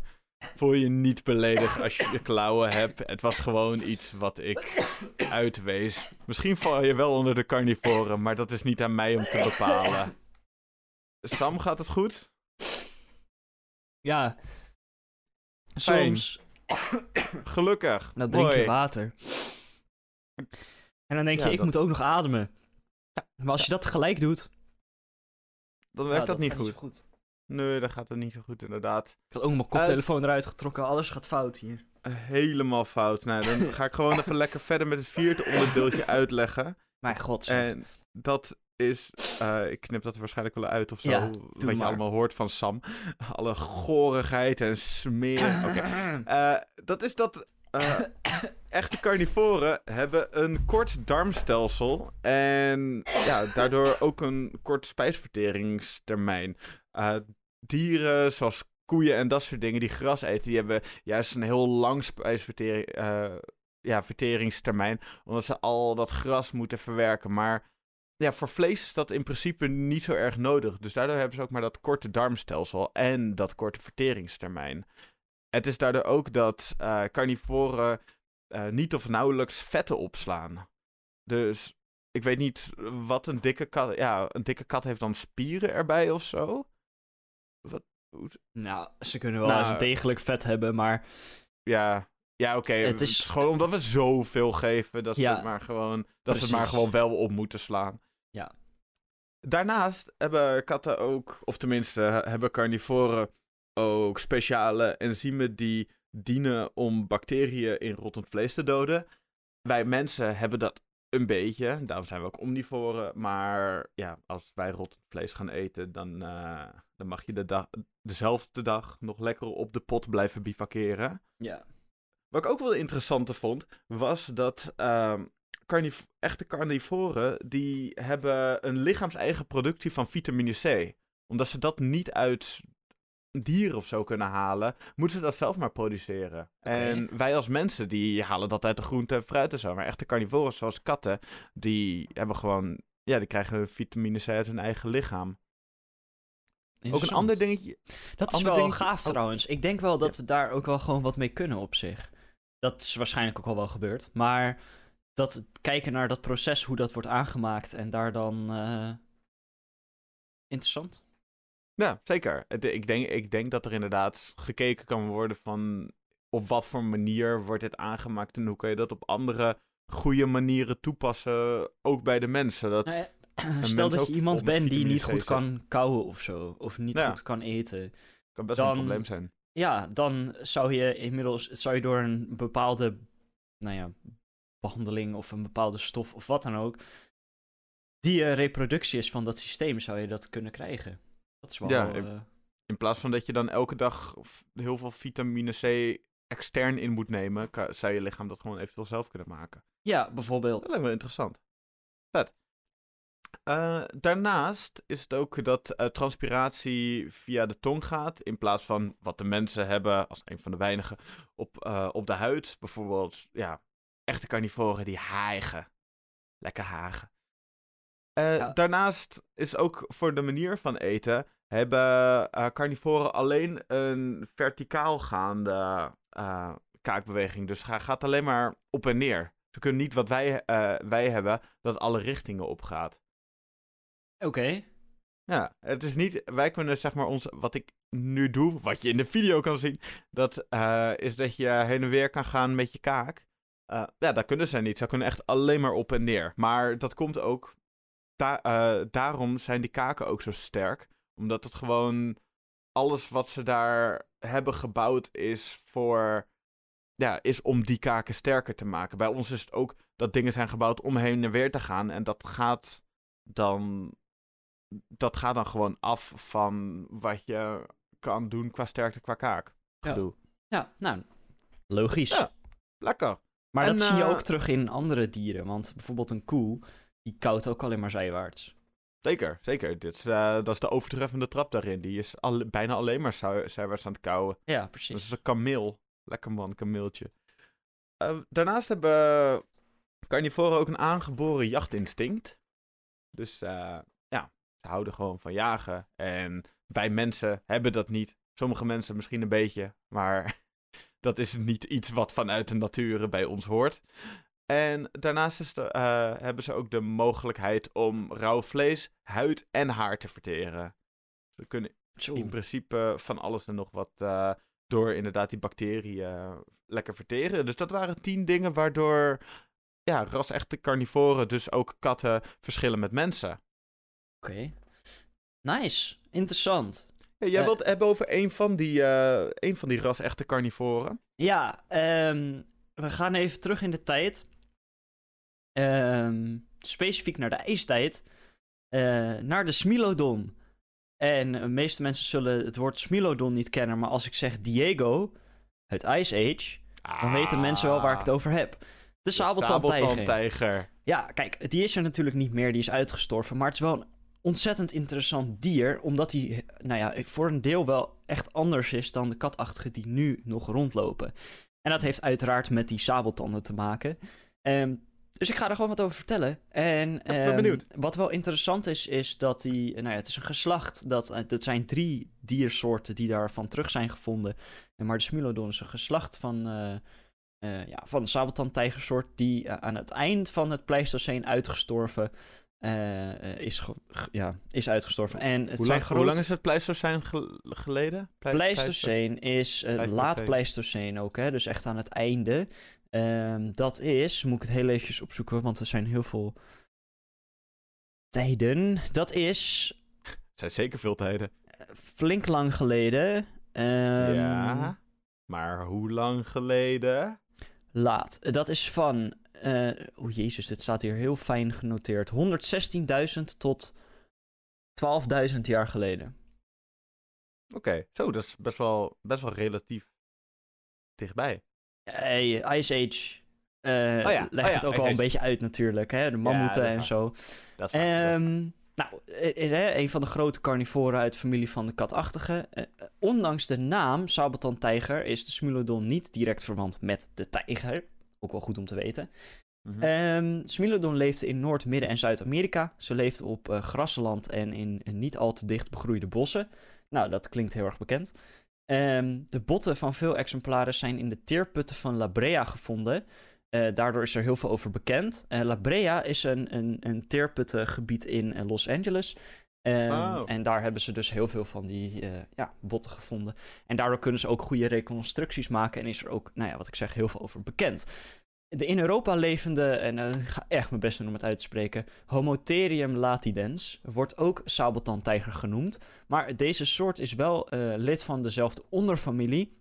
Voel je niet beledigd als je de klauwen hebt. Het was gewoon iets wat ik uitwees. Misschien val je wel onder de carnivoren, maar dat is niet aan mij om te bepalen. Sam, gaat het goed? Ja. Soms. Gelukkig. Dan drink je water. En dan denk je, ik moet ook nog ademen. Maar als je dat tegelijk doet... Dan werkt dat, niet goed. goed. Nee, dan gaat het niet zo goed, inderdaad. Ik had ook mijn koptelefoon eruit getrokken. Alles gaat fout hier. Helemaal fout. Nou, dan ga ik gewoon even lekker verder met het vierde onderdeeltje uitleggen. Mijn god. En dat is, uh, ik knip dat er waarschijnlijk wel uit of zo, ja, wat je allemaal hoort van Sam. Alle gorigheid en smeren. Oké. Okay. Uh, eh, dat is dat uh, echte carnivoren hebben een kort darmstelsel en ja, daardoor ook een kort spijsverteringstermijn. Dieren zoals koeien en dat soort dingen die gras eten, die hebben juist een heel lang spijsvertering, ja, verteringstermijn, omdat ze al dat gras moeten verwerken. Maar ja, voor vlees is dat in principe niet zo erg nodig. Dus daardoor hebben ze ook maar dat korte darmstelsel en dat korte verteringstermijn. Het is daardoor ook dat uh, carnivoren uh, niet of nauwelijks vetten opslaan. Dus ik weet niet wat een dikke kat. Ja, een dikke kat heeft dan spieren erbij of zo. Wat? Nou, ze kunnen wel nou, degelijk vet hebben, maar. Ja, ja, oké. Het is gewoon omdat we zoveel geven dat ja, ze het maar gewoon, dat ze het maar gewoon wel op moeten slaan. Ja. Daarnaast hebben katten ook, of tenminste hebben carnivoren ook speciale enzymen die dienen om bacteriën in rottend vlees te doden. Wij mensen hebben dat een beetje, daarom zijn we ook omnivoren. Maar ja, als wij rottend vlees gaan eten, dan, uh, dan mag je de dag, dezelfde dag nog lekker op de pot blijven bivakeren. Ja. Wat ik ook wel interessant vond, was dat uh, carniv echte carnivoren, die hebben een lichaams-eigen productie van vitamine C. Omdat ze dat niet uit dieren of zo kunnen halen, moeten ze dat zelf maar produceren. En wij als mensen, die halen dat uit de groente en fruit en zo. Maar echte carnivoren, zoals katten, die hebben gewoon, ja, die krijgen vitamine C uit hun eigen lichaam. Ook een ander dingetje. Dat is wel gaaf oh. trouwens. Ik denk wel dat we daar ook wel gewoon wat mee kunnen op zich. Dat is waarschijnlijk ook al wel gebeurd. Maar dat kijken naar dat proces, hoe dat wordt aangemaakt en daar dan. Uh... Interessant. Ja, zeker. Ik denk, ik denk dat er inderdaad gekeken kan worden van op wat voor manier wordt dit aangemaakt en hoe kan je dat op andere goede manieren toepassen, ook bij de mensen. Dat nou ja, stel dat je iemand bent die niet goed kan kouwen of zo, of niet goed kan eten. Kan best wel een probleem zijn. Ja, dan zou je inmiddels zou je door een bepaalde nou ja, behandeling of een bepaalde stof of wat dan ook, die een reproductie is van dat systeem, zou je dat kunnen krijgen. Dat is wel... Ja, in, uh... in plaats van dat je dan elke dag heel veel vitamine C extern in moet nemen, zou je lichaam dat gewoon eventueel zelf kunnen maken. Ja, bijvoorbeeld. Dat lijkt wel interessant. Vet. Uh, daarnaast is het ook dat uh, transpiratie via de tong gaat. In plaats van wat de mensen hebben, als een van de weinigen, op, uh, op de huid. Bijvoorbeeld ja, echte carnivoren die hijgen. Lekker hagen. Uh, Daarnaast is ook voor de manier van eten hebben uh, carnivoren alleen een verticaal gaande uh, kaakbeweging. Dus hij gaat alleen maar op en neer. Ze kunnen niet wat wij, eh, wij hebben, dat alle richtingen opgaat. Oké. Ja, het is niet. Wij kunnen zeg maar ons. Wat ik nu doe, wat je in de video kan zien. Dat eh, is dat je heen en weer kan gaan met je kaak. Eh, ja, dat kunnen zij niet. Ze kunnen echt alleen maar op en neer. Maar dat komt ook. Da eh, daarom zijn die kaken ook zo sterk. Omdat het gewoon. Alles wat ze daar hebben gebouwd is voor. Ja, is om die kaken sterker te maken. Bij ons is het ook dat dingen zijn gebouwd om heen en weer te gaan. En dat gaat dan dat gaat dan gewoon af van wat je kan doen qua sterkte, qua kaak. Ja. Gedoe. Ja, nou, logisch. Ja. Lekker. Maar En, dat zie je eh, ook terug in andere dieren. Want bijvoorbeeld een koe, die koudt ook alleen maar zijwaarts. Zeker, zeker. Dit is, eh, dat is de overtreffende trap daarin. Die is al, bijna alleen maar zij- zijwaarts aan het kauwen. Ja, Dat precies. is een kameel. Lekker man, kameeltje. Eh, daarnaast hebben carnivoren ook een aangeboren jachtinstinct. Dus eh, ja, ze houden gewoon van jagen. En wij mensen hebben dat niet. Sommige mensen misschien een beetje, maar dat is niet iets wat vanuit de natuur bij ons hoort. En daarnaast is de, eh, hebben ze ook de mogelijkheid om rauw vlees, huid en haar te verteren. Ze kunnen in principe van alles en nog wat eh, door inderdaad die bacteriën lekker verteren. Dus dat waren tien dingen waardoor ja, ras-echte carnivoren, dus ook katten, verschillen met mensen. Oké. Nice. Interessant. Jij Eh. wilt het hebben over een van die, een van die ras-echte carnivoren. Ja, ehm, we gaan even terug in de tijd. Ehm, specifiek naar de ijstijd. Eh, naar de Smilodon. En de meeste mensen zullen het woord Smilodon niet kennen, maar als ik zeg Diego uit Ice Age, dan weten mensen wel waar ik het over heb. De sabeltandtijger. sabeltandtijger. Ja, kijk, die is er natuurlijk niet meer, die is uitgestorven. Maar het is wel een ontzettend interessant dier, omdat hij, nou ja, voor een deel wel echt anders is dan de katachtigen die nu nog rondlopen. En dat heeft uiteraard met die sabeltanden te maken. Ehm, dus ik ga er gewoon wat over vertellen. En ben ehm, benieuwd. wat wel interessant is, is dat die, nou ja, het is een geslacht. Dat, eh, dat zijn drie diersoorten die daarvan terug zijn gevonden. En maar de Smilodon is een geslacht van, eh, eh, ja, van de sabeltandtijgersoort die eh, aan het eind van het Pleistoceen uitgestorven eh, eh, is, ja, is uitgestorven. En het Hoe, zijn lang, grote... hoe lang is het Pleistoceen gel- geleden? Plei- Pleistoceen is eh, Pleistoceen. laat Pleistoceen ook, hè? dus echt aan het einde. Ehm, dat is, moet ik het heel eventjes opzoeken, want er zijn heel veel tijden. Dat is Het zijn zeker veel tijden. flink lang geleden. Ehm, ja. Maar hoe lang geleden? Laat. Dat is van. eh oh jezus, dit staat hier heel fijn genoteerd. 116.000 tot 12.000 jaar geleden. Oké, zo, dat is best wel, best wel relatief dichtbij. Hey, Ice Age. eh Oh ja, legt oh ja, het ook wel een beetje uit natuurlijk, hè? De mammoeten en waar. zo. Dat is waar, dat is waar. Ehm, nou, een van de grote carnivoren uit de familie van de katachtigen. Eh, eh, ondanks de naam sabeltandtijger is de Smilodon niet direct verwant met de tijger. Ook wel goed om te weten. Mhm. Ehm Smilodon leefde in Noord-, Midden- en Zuid-Amerika. Ze leefde op eh, grasland en in, in niet al te dicht begroeide bossen. Nou, dat klinkt heel erg bekend. Ehm, de botten van veel exemplaren zijn in de teerputten van La Brea gevonden. Eh, daardoor is er heel veel over bekend. Eh, La Brea is een, een, een teerputtengebied in eh, Los Angeles. Ehm, Oh. En daar hebben ze dus heel veel van die ja, botten gevonden. En daardoor kunnen ze ook goede reconstructies maken. En is er ook, nou ja, wat ik zeg, heel veel over bekend. De in Europa levende, en eh, ik ga echt mijn best doen om het uit te spreken, Homotherium latidens wordt ook sabeltandtijger genoemd. Maar deze soort is wel eh, lid van dezelfde onderfamilie,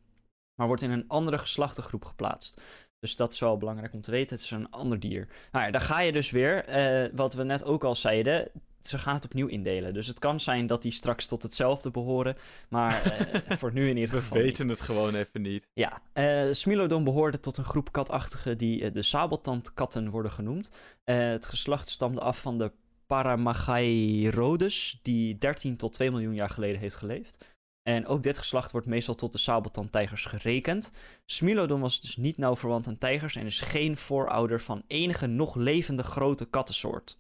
maar wordt in een andere geslachtengroep geplaatst. Dus dat is wel belangrijk om te weten. Het is een ander dier. Nou ja, daar ga je dus weer. eh, wat we net ook al zeiden. Ze gaan het opnieuw indelen. Dus het kan zijn dat die straks tot hetzelfde behoren. Maar eh, voor nu in ieder We geval. niet. weten het gewoon even niet. Ja, eh Smilodon behoorde tot een groep katachtigen die de sabeltandkatten worden genoemd. Het geslacht stamde af van de Paramagairodes, die 13 tot 2 miljoen jaar geleden heeft geleefd. En ook dit geslacht wordt meestal tot de sabeltandtijgers gerekend. Smilodon was dus niet nauw verwant aan tijgers en is geen voorouder van enige nog levende grote kattensoort.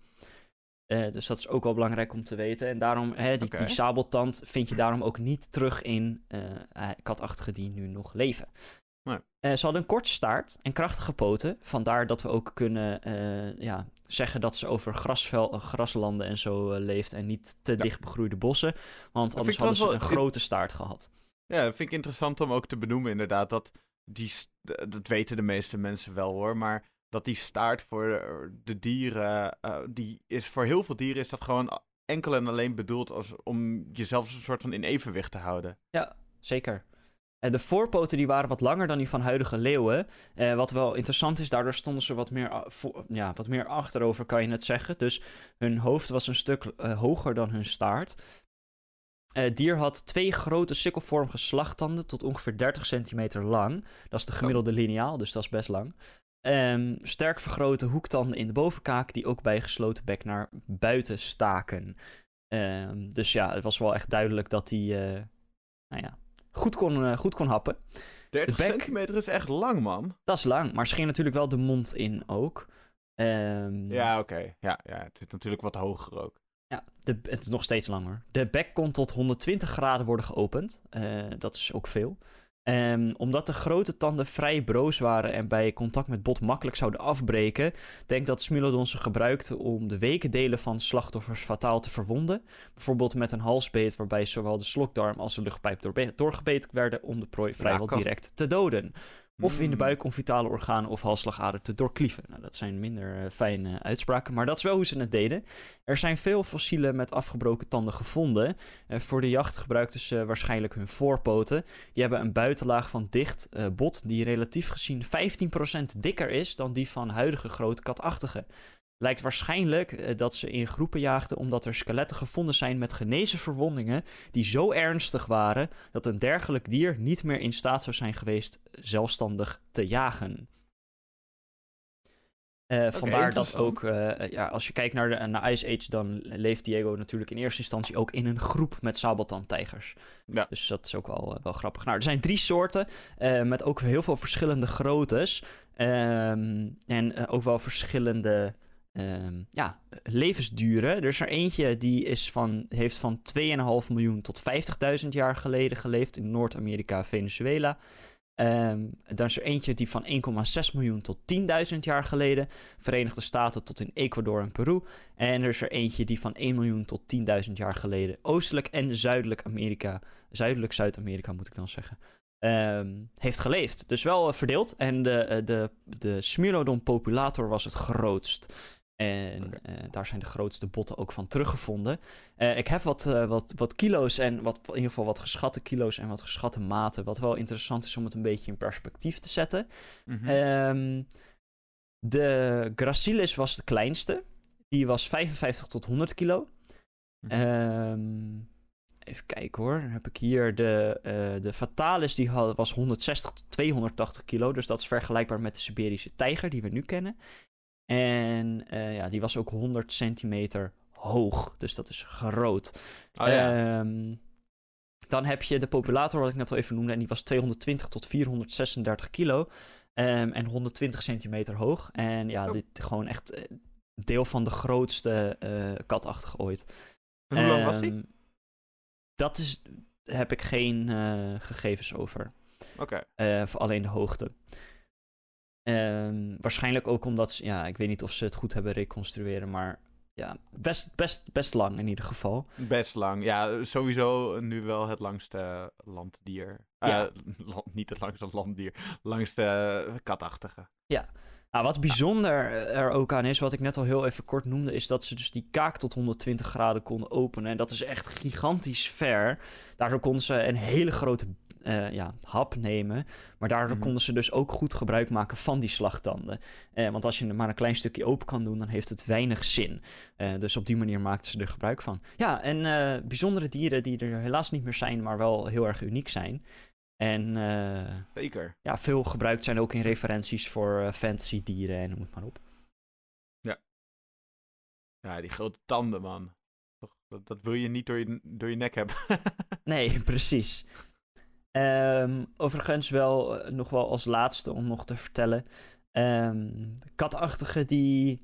Eh, dus dat is ook wel belangrijk om te weten. En daarom, hè, die, die sabeltand vind je daarom ook niet terug in eh, eh, katachtigen die nu nog leven. Nee. Eh, ze hadden een korte staart en krachtige poten. Vandaar dat we ook kunnen ja, zeggen dat ze over grasvel, eh, graslanden en zo eh, leeft en niet te dicht begroeide bossen. Want Dat anders hadden ze een grote staart gehad. Ja, dat vind ik interessant om ook te benoemen, inderdaad. Dat, die, dat weten de meeste mensen wel hoor. Maar dat die staart voor eh, de dieren. die is voor heel veel dieren is dat gewoon enkel en alleen bedoeld als, om jezelf een soort van in evenwicht te houden. Zeker. En de voorpoten die waren wat langer dan die van huidige leeuwen. Eh, wat wel interessant is, daardoor stonden ze wat meer, ja, wat meer achterover, kan je het zeggen. Dus hun hoofd was een stuk eh, hoger dan hun staart. Eh, Het dier had twee grote sikkelvormige slagtanden tot ongeveer 30 centimeter lang. Dat is de gemiddelde lineaal, dus dat is best lang. Ehm, sterk vergrote hoektanden in de bovenkaak, die ook bij gesloten bek naar buiten staken. Ehm, dus ja, het was wel echt duidelijk dat eh, nou ja, goed kon, eh, goed kon happen. 30 bek- centimeter is echt lang, man. Dat is lang, maar scheen natuurlijk wel de mond in ook. Ehm, Ja, oké. Ja, ja, het zit natuurlijk wat hoger ook. Ja, de, het is nog steeds langer. De bek kon tot 120 graden worden geopend. Eh, dat is ook veel. Ehm, omdat de grote tanden vrij broos waren en bij contact met bot makkelijk zouden afbreken, denk dat Smilodon ze gebruikte om de weke delen van slachtoffers fataal te verwonden. Bijvoorbeeld met een halsbeet waarbij zowel de slokdarm als de luchtpijp doorgebeten werden om de prooi vrijwel direct te doden. Of in de Mm. buik om vitale organen of halsslagader te doorklieven. Nou, dat zijn minder eh, fijne uitspraken, maar dat is wel hoe ze het deden. Er zijn veel fossielen met afgebroken tanden gevonden. Eh, voor de jacht gebruikten ze waarschijnlijk hun voorpoten. Die hebben een buitenlaag van dicht eh, bot die relatief gezien 15% dikker is dan die van huidige grote katachtigen. Lijkt waarschijnlijk eh, dat ze in groepen jaagden omdat er skeletten gevonden zijn met genezen verwondingen die zo ernstig waren dat een dergelijk dier niet meer in staat zou zijn geweest zelfstandig te jagen. Eh, vandaar dat ook, eh, ja, als je kijkt naar, de, naar Ice Age, dan leeft Diego natuurlijk in eerste instantie ook in een groep met sabeltandtijgers. Ja. Dus dat is ook wel, wel grappig. Nou, er zijn drie soorten met ook heel veel verschillende groottes. Ehm, en ook wel verschillende ehm, ja, levensduren. Er is er eentje die is van, heeft van 2,5 miljoen tot 50.000 jaar geleden geleefd in Noord-Amerika, Venezuela. Ehm, dan is er eentje die van 1,6 miljoen tot 10.000 jaar geleden, Verenigde Staten tot in Ecuador en Peru. En er is er eentje die van 1 miljoen tot 10.000 jaar geleden, oostelijk en zuidelijk Amerika, zuidelijk Zuid-Amerika moet ik dan zeggen, ehm, heeft geleefd. Dus wel eh, verdeeld. En de, eh, de, de Smilodon populator was het grootst. En eh, daar zijn de grootste botten ook van teruggevonden. Eh, ik heb wat, eh, wat, wat kilo's en wat, in ieder geval wat geschatte kilo's en wat geschatte maten. Wat wel interessant is om het een beetje in perspectief te zetten. Mhm. Ehm, de Gracilis was de kleinste. Die was 55 tot 100 kilo. Mhm. Ehm, even kijken hoor. Dan heb ik hier de, de Fatalis. Die had, was 160 tot 280 kilo. Dus dat is vergelijkbaar met de Siberische tijger die we nu kennen. En eh, ja, die was ook 100 centimeter hoog. Dus dat is groot. oh ja. Ehm, dan heb je de populator, wat ik net al even noemde. En die was 220 tot 436 kilo. ehm, en 120 centimeter hoog. En ja, Oh. dit gewoon echt eh, deel van de grootste eh katachtige ooit. En hoe lang was die? Ehm, Dat is, heb ik geen gegevens over. Oké. Voor alleen de hoogte. Ehm, waarschijnlijk ook omdat ze, ja, ik weet niet of ze het goed hebben reconstrueren, maar ja, best, best, best lang in ieder geval. Best lang. Ja, sowieso nu wel het langste landdier. Eh, Ja. land, niet het langste landdier. Langste katachtige. Nou, wat bijzonder er ook aan is, wat ik net al heel even kort noemde, is dat ze dus die kaak tot 120 graden konden openen. En dat is echt gigantisch ver. Daardoor konden ze een hele grote eh, ja, hap nemen. Maar daardoor Mhm. konden ze dus ook goed gebruik maken van die slagtanden. Eh, want als je maar een klein stukje open kan doen, dan heeft het weinig zin. Eh, dus op die manier maakten ze er gebruik van. Ja, en bijzondere dieren die er helaas niet meer zijn, maar wel heel erg uniek zijn. En Zeker. ja, veel gebruikt zijn ook in referenties voor fantasy dieren en noem het maar op. Ja, die grote tanden, man. Dat, dat wil je niet door je, door je nek hebben. Nee, precies. Ehm, overigens wel eh, nog wel als laatste om nog te vertellen. ehm katachtigen die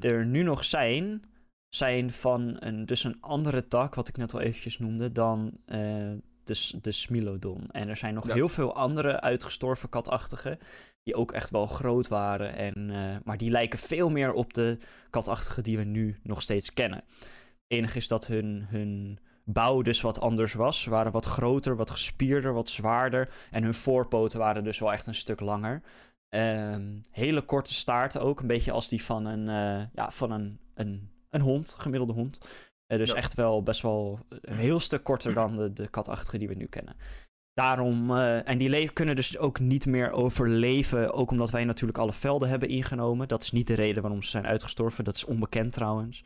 er nu nog zijn, zijn van een, dus een andere tak, wat ik net al eventjes noemde, dan eh, de, de Smilodon. En er zijn nog Ja. heel veel andere uitgestorven katachtigen. Die ook echt wel groot waren. En, eh, maar die lijken veel meer op de katachtigen die we nu nog steeds kennen. Het enige is dat hun, hun bouw dus wat anders was. Ze waren wat groter, wat gespierder, wat zwaarder. En hun voorpoten waren dus wel echt een stuk langer. Ehm, hele korte staarten ook. Een beetje als die van een, eh, ja, van een, een, een hond, gemiddelde hond. Eh, dus Ja. echt wel best wel een heel stuk korter dan de, de katachtigen die we nu kennen. Daarom, eh, en die kunnen dus ook niet meer overleven. Ook omdat wij natuurlijk alle velden hebben ingenomen. Dat is niet de reden waarom ze zijn uitgestorven. Dat is onbekend trouwens.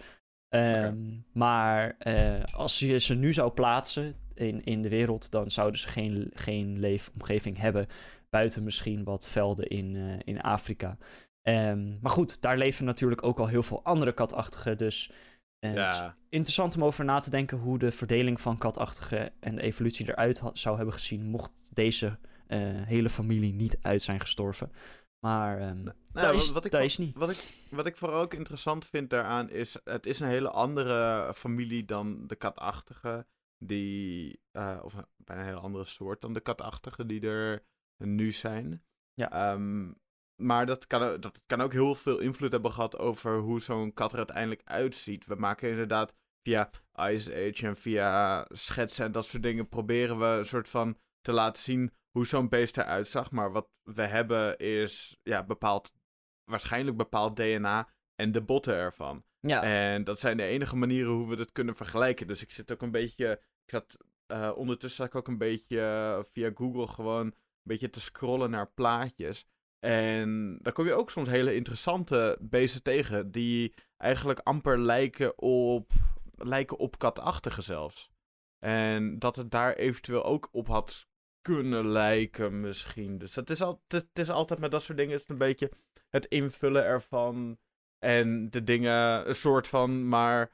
Ehm, Maar eh, als je ze nu zou plaatsen in, in de wereld, dan zouden ze geen, geen leefomgeving hebben. Buiten misschien wat velden in, eh, in Afrika. Ehm, maar goed, daar leven natuurlijk ook al heel veel andere katachtigen. Dus eh, het is interessant om over na te denken hoe de verdeling van katachtigen en de evolutie eruit zou hebben gezien. mocht deze hele familie niet uit zijn gestorven. Maar ehm Nou, dat, is, wat ik dat voor- is niet. Wat ik, wat ik vooral ook interessant vind daaraan is, het is een hele andere familie dan de katachtige, die, eh, of een- bijna een hele andere soort dan de katachtige die er nu zijn. Ja. Ehm, maar dat kan, dat kan ook heel veel invloed hebben gehad over hoe zo'n kat er uiteindelijk uitziet. We maken inderdaad via Ice Age en via schetsen en dat soort dingen proberen we een soort van te laten zien hoe zo'n beest eruit zag. Maar wat we hebben is ja, bepaald, waarschijnlijk bepaald DNA en de botten ervan. Ja, En dat zijn de enige manieren hoe we dat kunnen vergelijken. Dus ik zit ook een beetje. Ik zat, eh, ondertussen zat ik ook een beetje eh, via Google gewoon een beetje te scrollen naar plaatjes. En daar kom je ook soms hele interessante beesten tegen. Die eigenlijk amper lijken op, lijken op katachtigen zelfs. En dat het daar eventueel ook op had kunnen lijken misschien. Dus het is, al, het, is altijd met dat soort dingen is een beetje het invullen ervan. En de dingen een soort van maar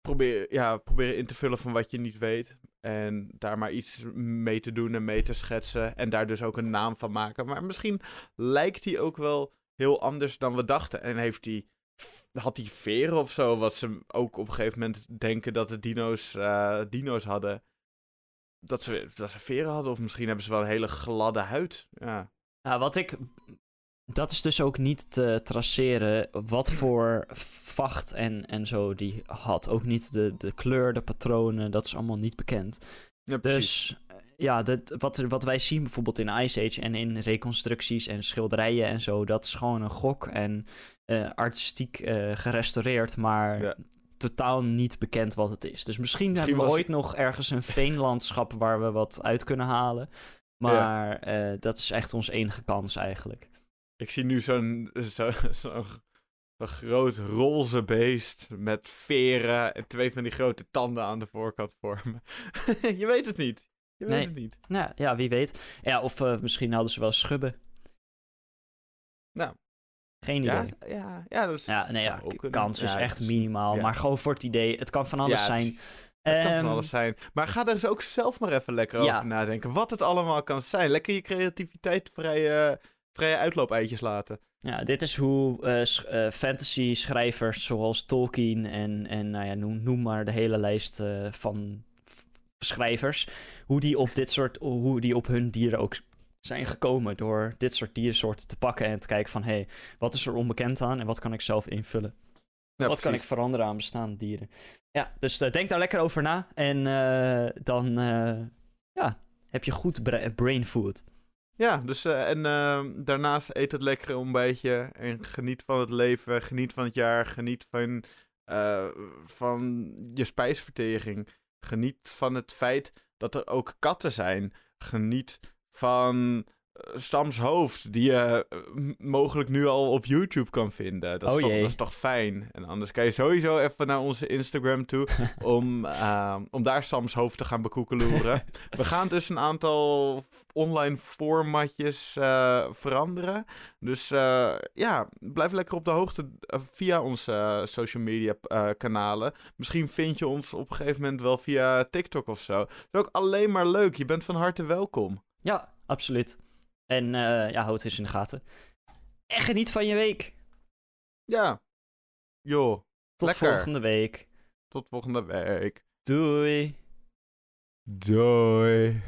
probeer, ja, proberen in te vullen van wat je niet weet. En daar maar iets mee te doen en mee te schetsen. En daar dus ook een naam van maken. Maar misschien lijkt hij ook wel heel anders dan we dachten. En heeft hij, had hij veren of zo? Wat ze ook op een gegeven moment denken dat de dino's, eh, dino's hadden. Dat ze, dat ze veren hadden. Of misschien hebben ze wel een hele gladde huid. Ja. Nou, wat ik. Dat is dus ook niet te traceren wat voor vacht en, en zo die had. Ook niet de, de kleur, de patronen, dat is allemaal niet bekend. ja. Dus ja, dit, wat, wat wij zien bijvoorbeeld in Ice Age en in reconstructies en schilderijen en zo, dat is gewoon een gok en eh, artistiek eh, gerestaureerd, maar Ja. Totaal niet bekend wat het is. Dus misschien, Misschien hebben we was- ooit nog ergens een veenlandschap waar we wat uit kunnen halen. Maar eh, dat is echt onze enige kans eigenlijk. Ik zie nu zo'n zo, zo'n zo'n groot roze beest met veren en twee van die grote tanden aan de voorkant vormen. je weet het niet. Je weet Nee. het niet. Nou, ja, wie weet. Ja, of eh, misschien hadden ze wel schubben. Nou. Geen Ja, idee. ja, ja, dat is, Ja, nee, ja, kans is Ja, echt minimaal. ja. Maar gewoon voor het idee, het kan van alles Ja, zijn. Het kan van Ehm, alles zijn. Maar ga er eens ook zelf maar even lekker Ja. over nadenken. Wat het allemaal kan zijn. Lekker je creativiteit vrije, vrije uitloopeitjes laten. Ja, dit is hoe eh, sch- eh, fantasy-schrijvers zoals Tolkien en, en nou ja, noem, noem maar de hele lijst eh, van schrijvers, hoe die op dit soort, hoe die op hun dieren ook zijn gekomen door dit soort diersoorten te pakken en te kijken van, hé, hey, wat is er onbekend aan en wat kan ik zelf invullen? Ja, wat kan ik veranderen aan bestaande dieren? Ja, dus eh, denk daar lekker over na en eh, dan eh, ja, heb je goed bra- brain food. Ja, dus en ehm, daarnaast eet het lekkere ontbijtje en geniet van het leven, geniet van het jaar, geniet van, van je spijsvertering, geniet van het feit dat er ook katten zijn, geniet van eh, Sam's hoofd, die je eh, mogelijk nu al op YouTube kan vinden. Dat is, Oh toch, dat is toch fijn? En anders kan je sowieso even naar onze Instagram toe om, ehm, om daar Sam's hoofd te gaan bekoekeloeren. We gaan dus een aantal online formatjes eh, veranderen. Dus ja, blijf lekker op de hoogte via onze social media kanalen. Misschien vind je ons op een gegeven moment wel via TikTok of zo. Dat is ook alleen maar leuk. Je bent van harte welkom. Ja, absoluut. En eh, ja, houd het eens in de gaten. En geniet van je week. Ja. Joh, Tot Lekker. volgende week. tot volgende week. Doei. Doei.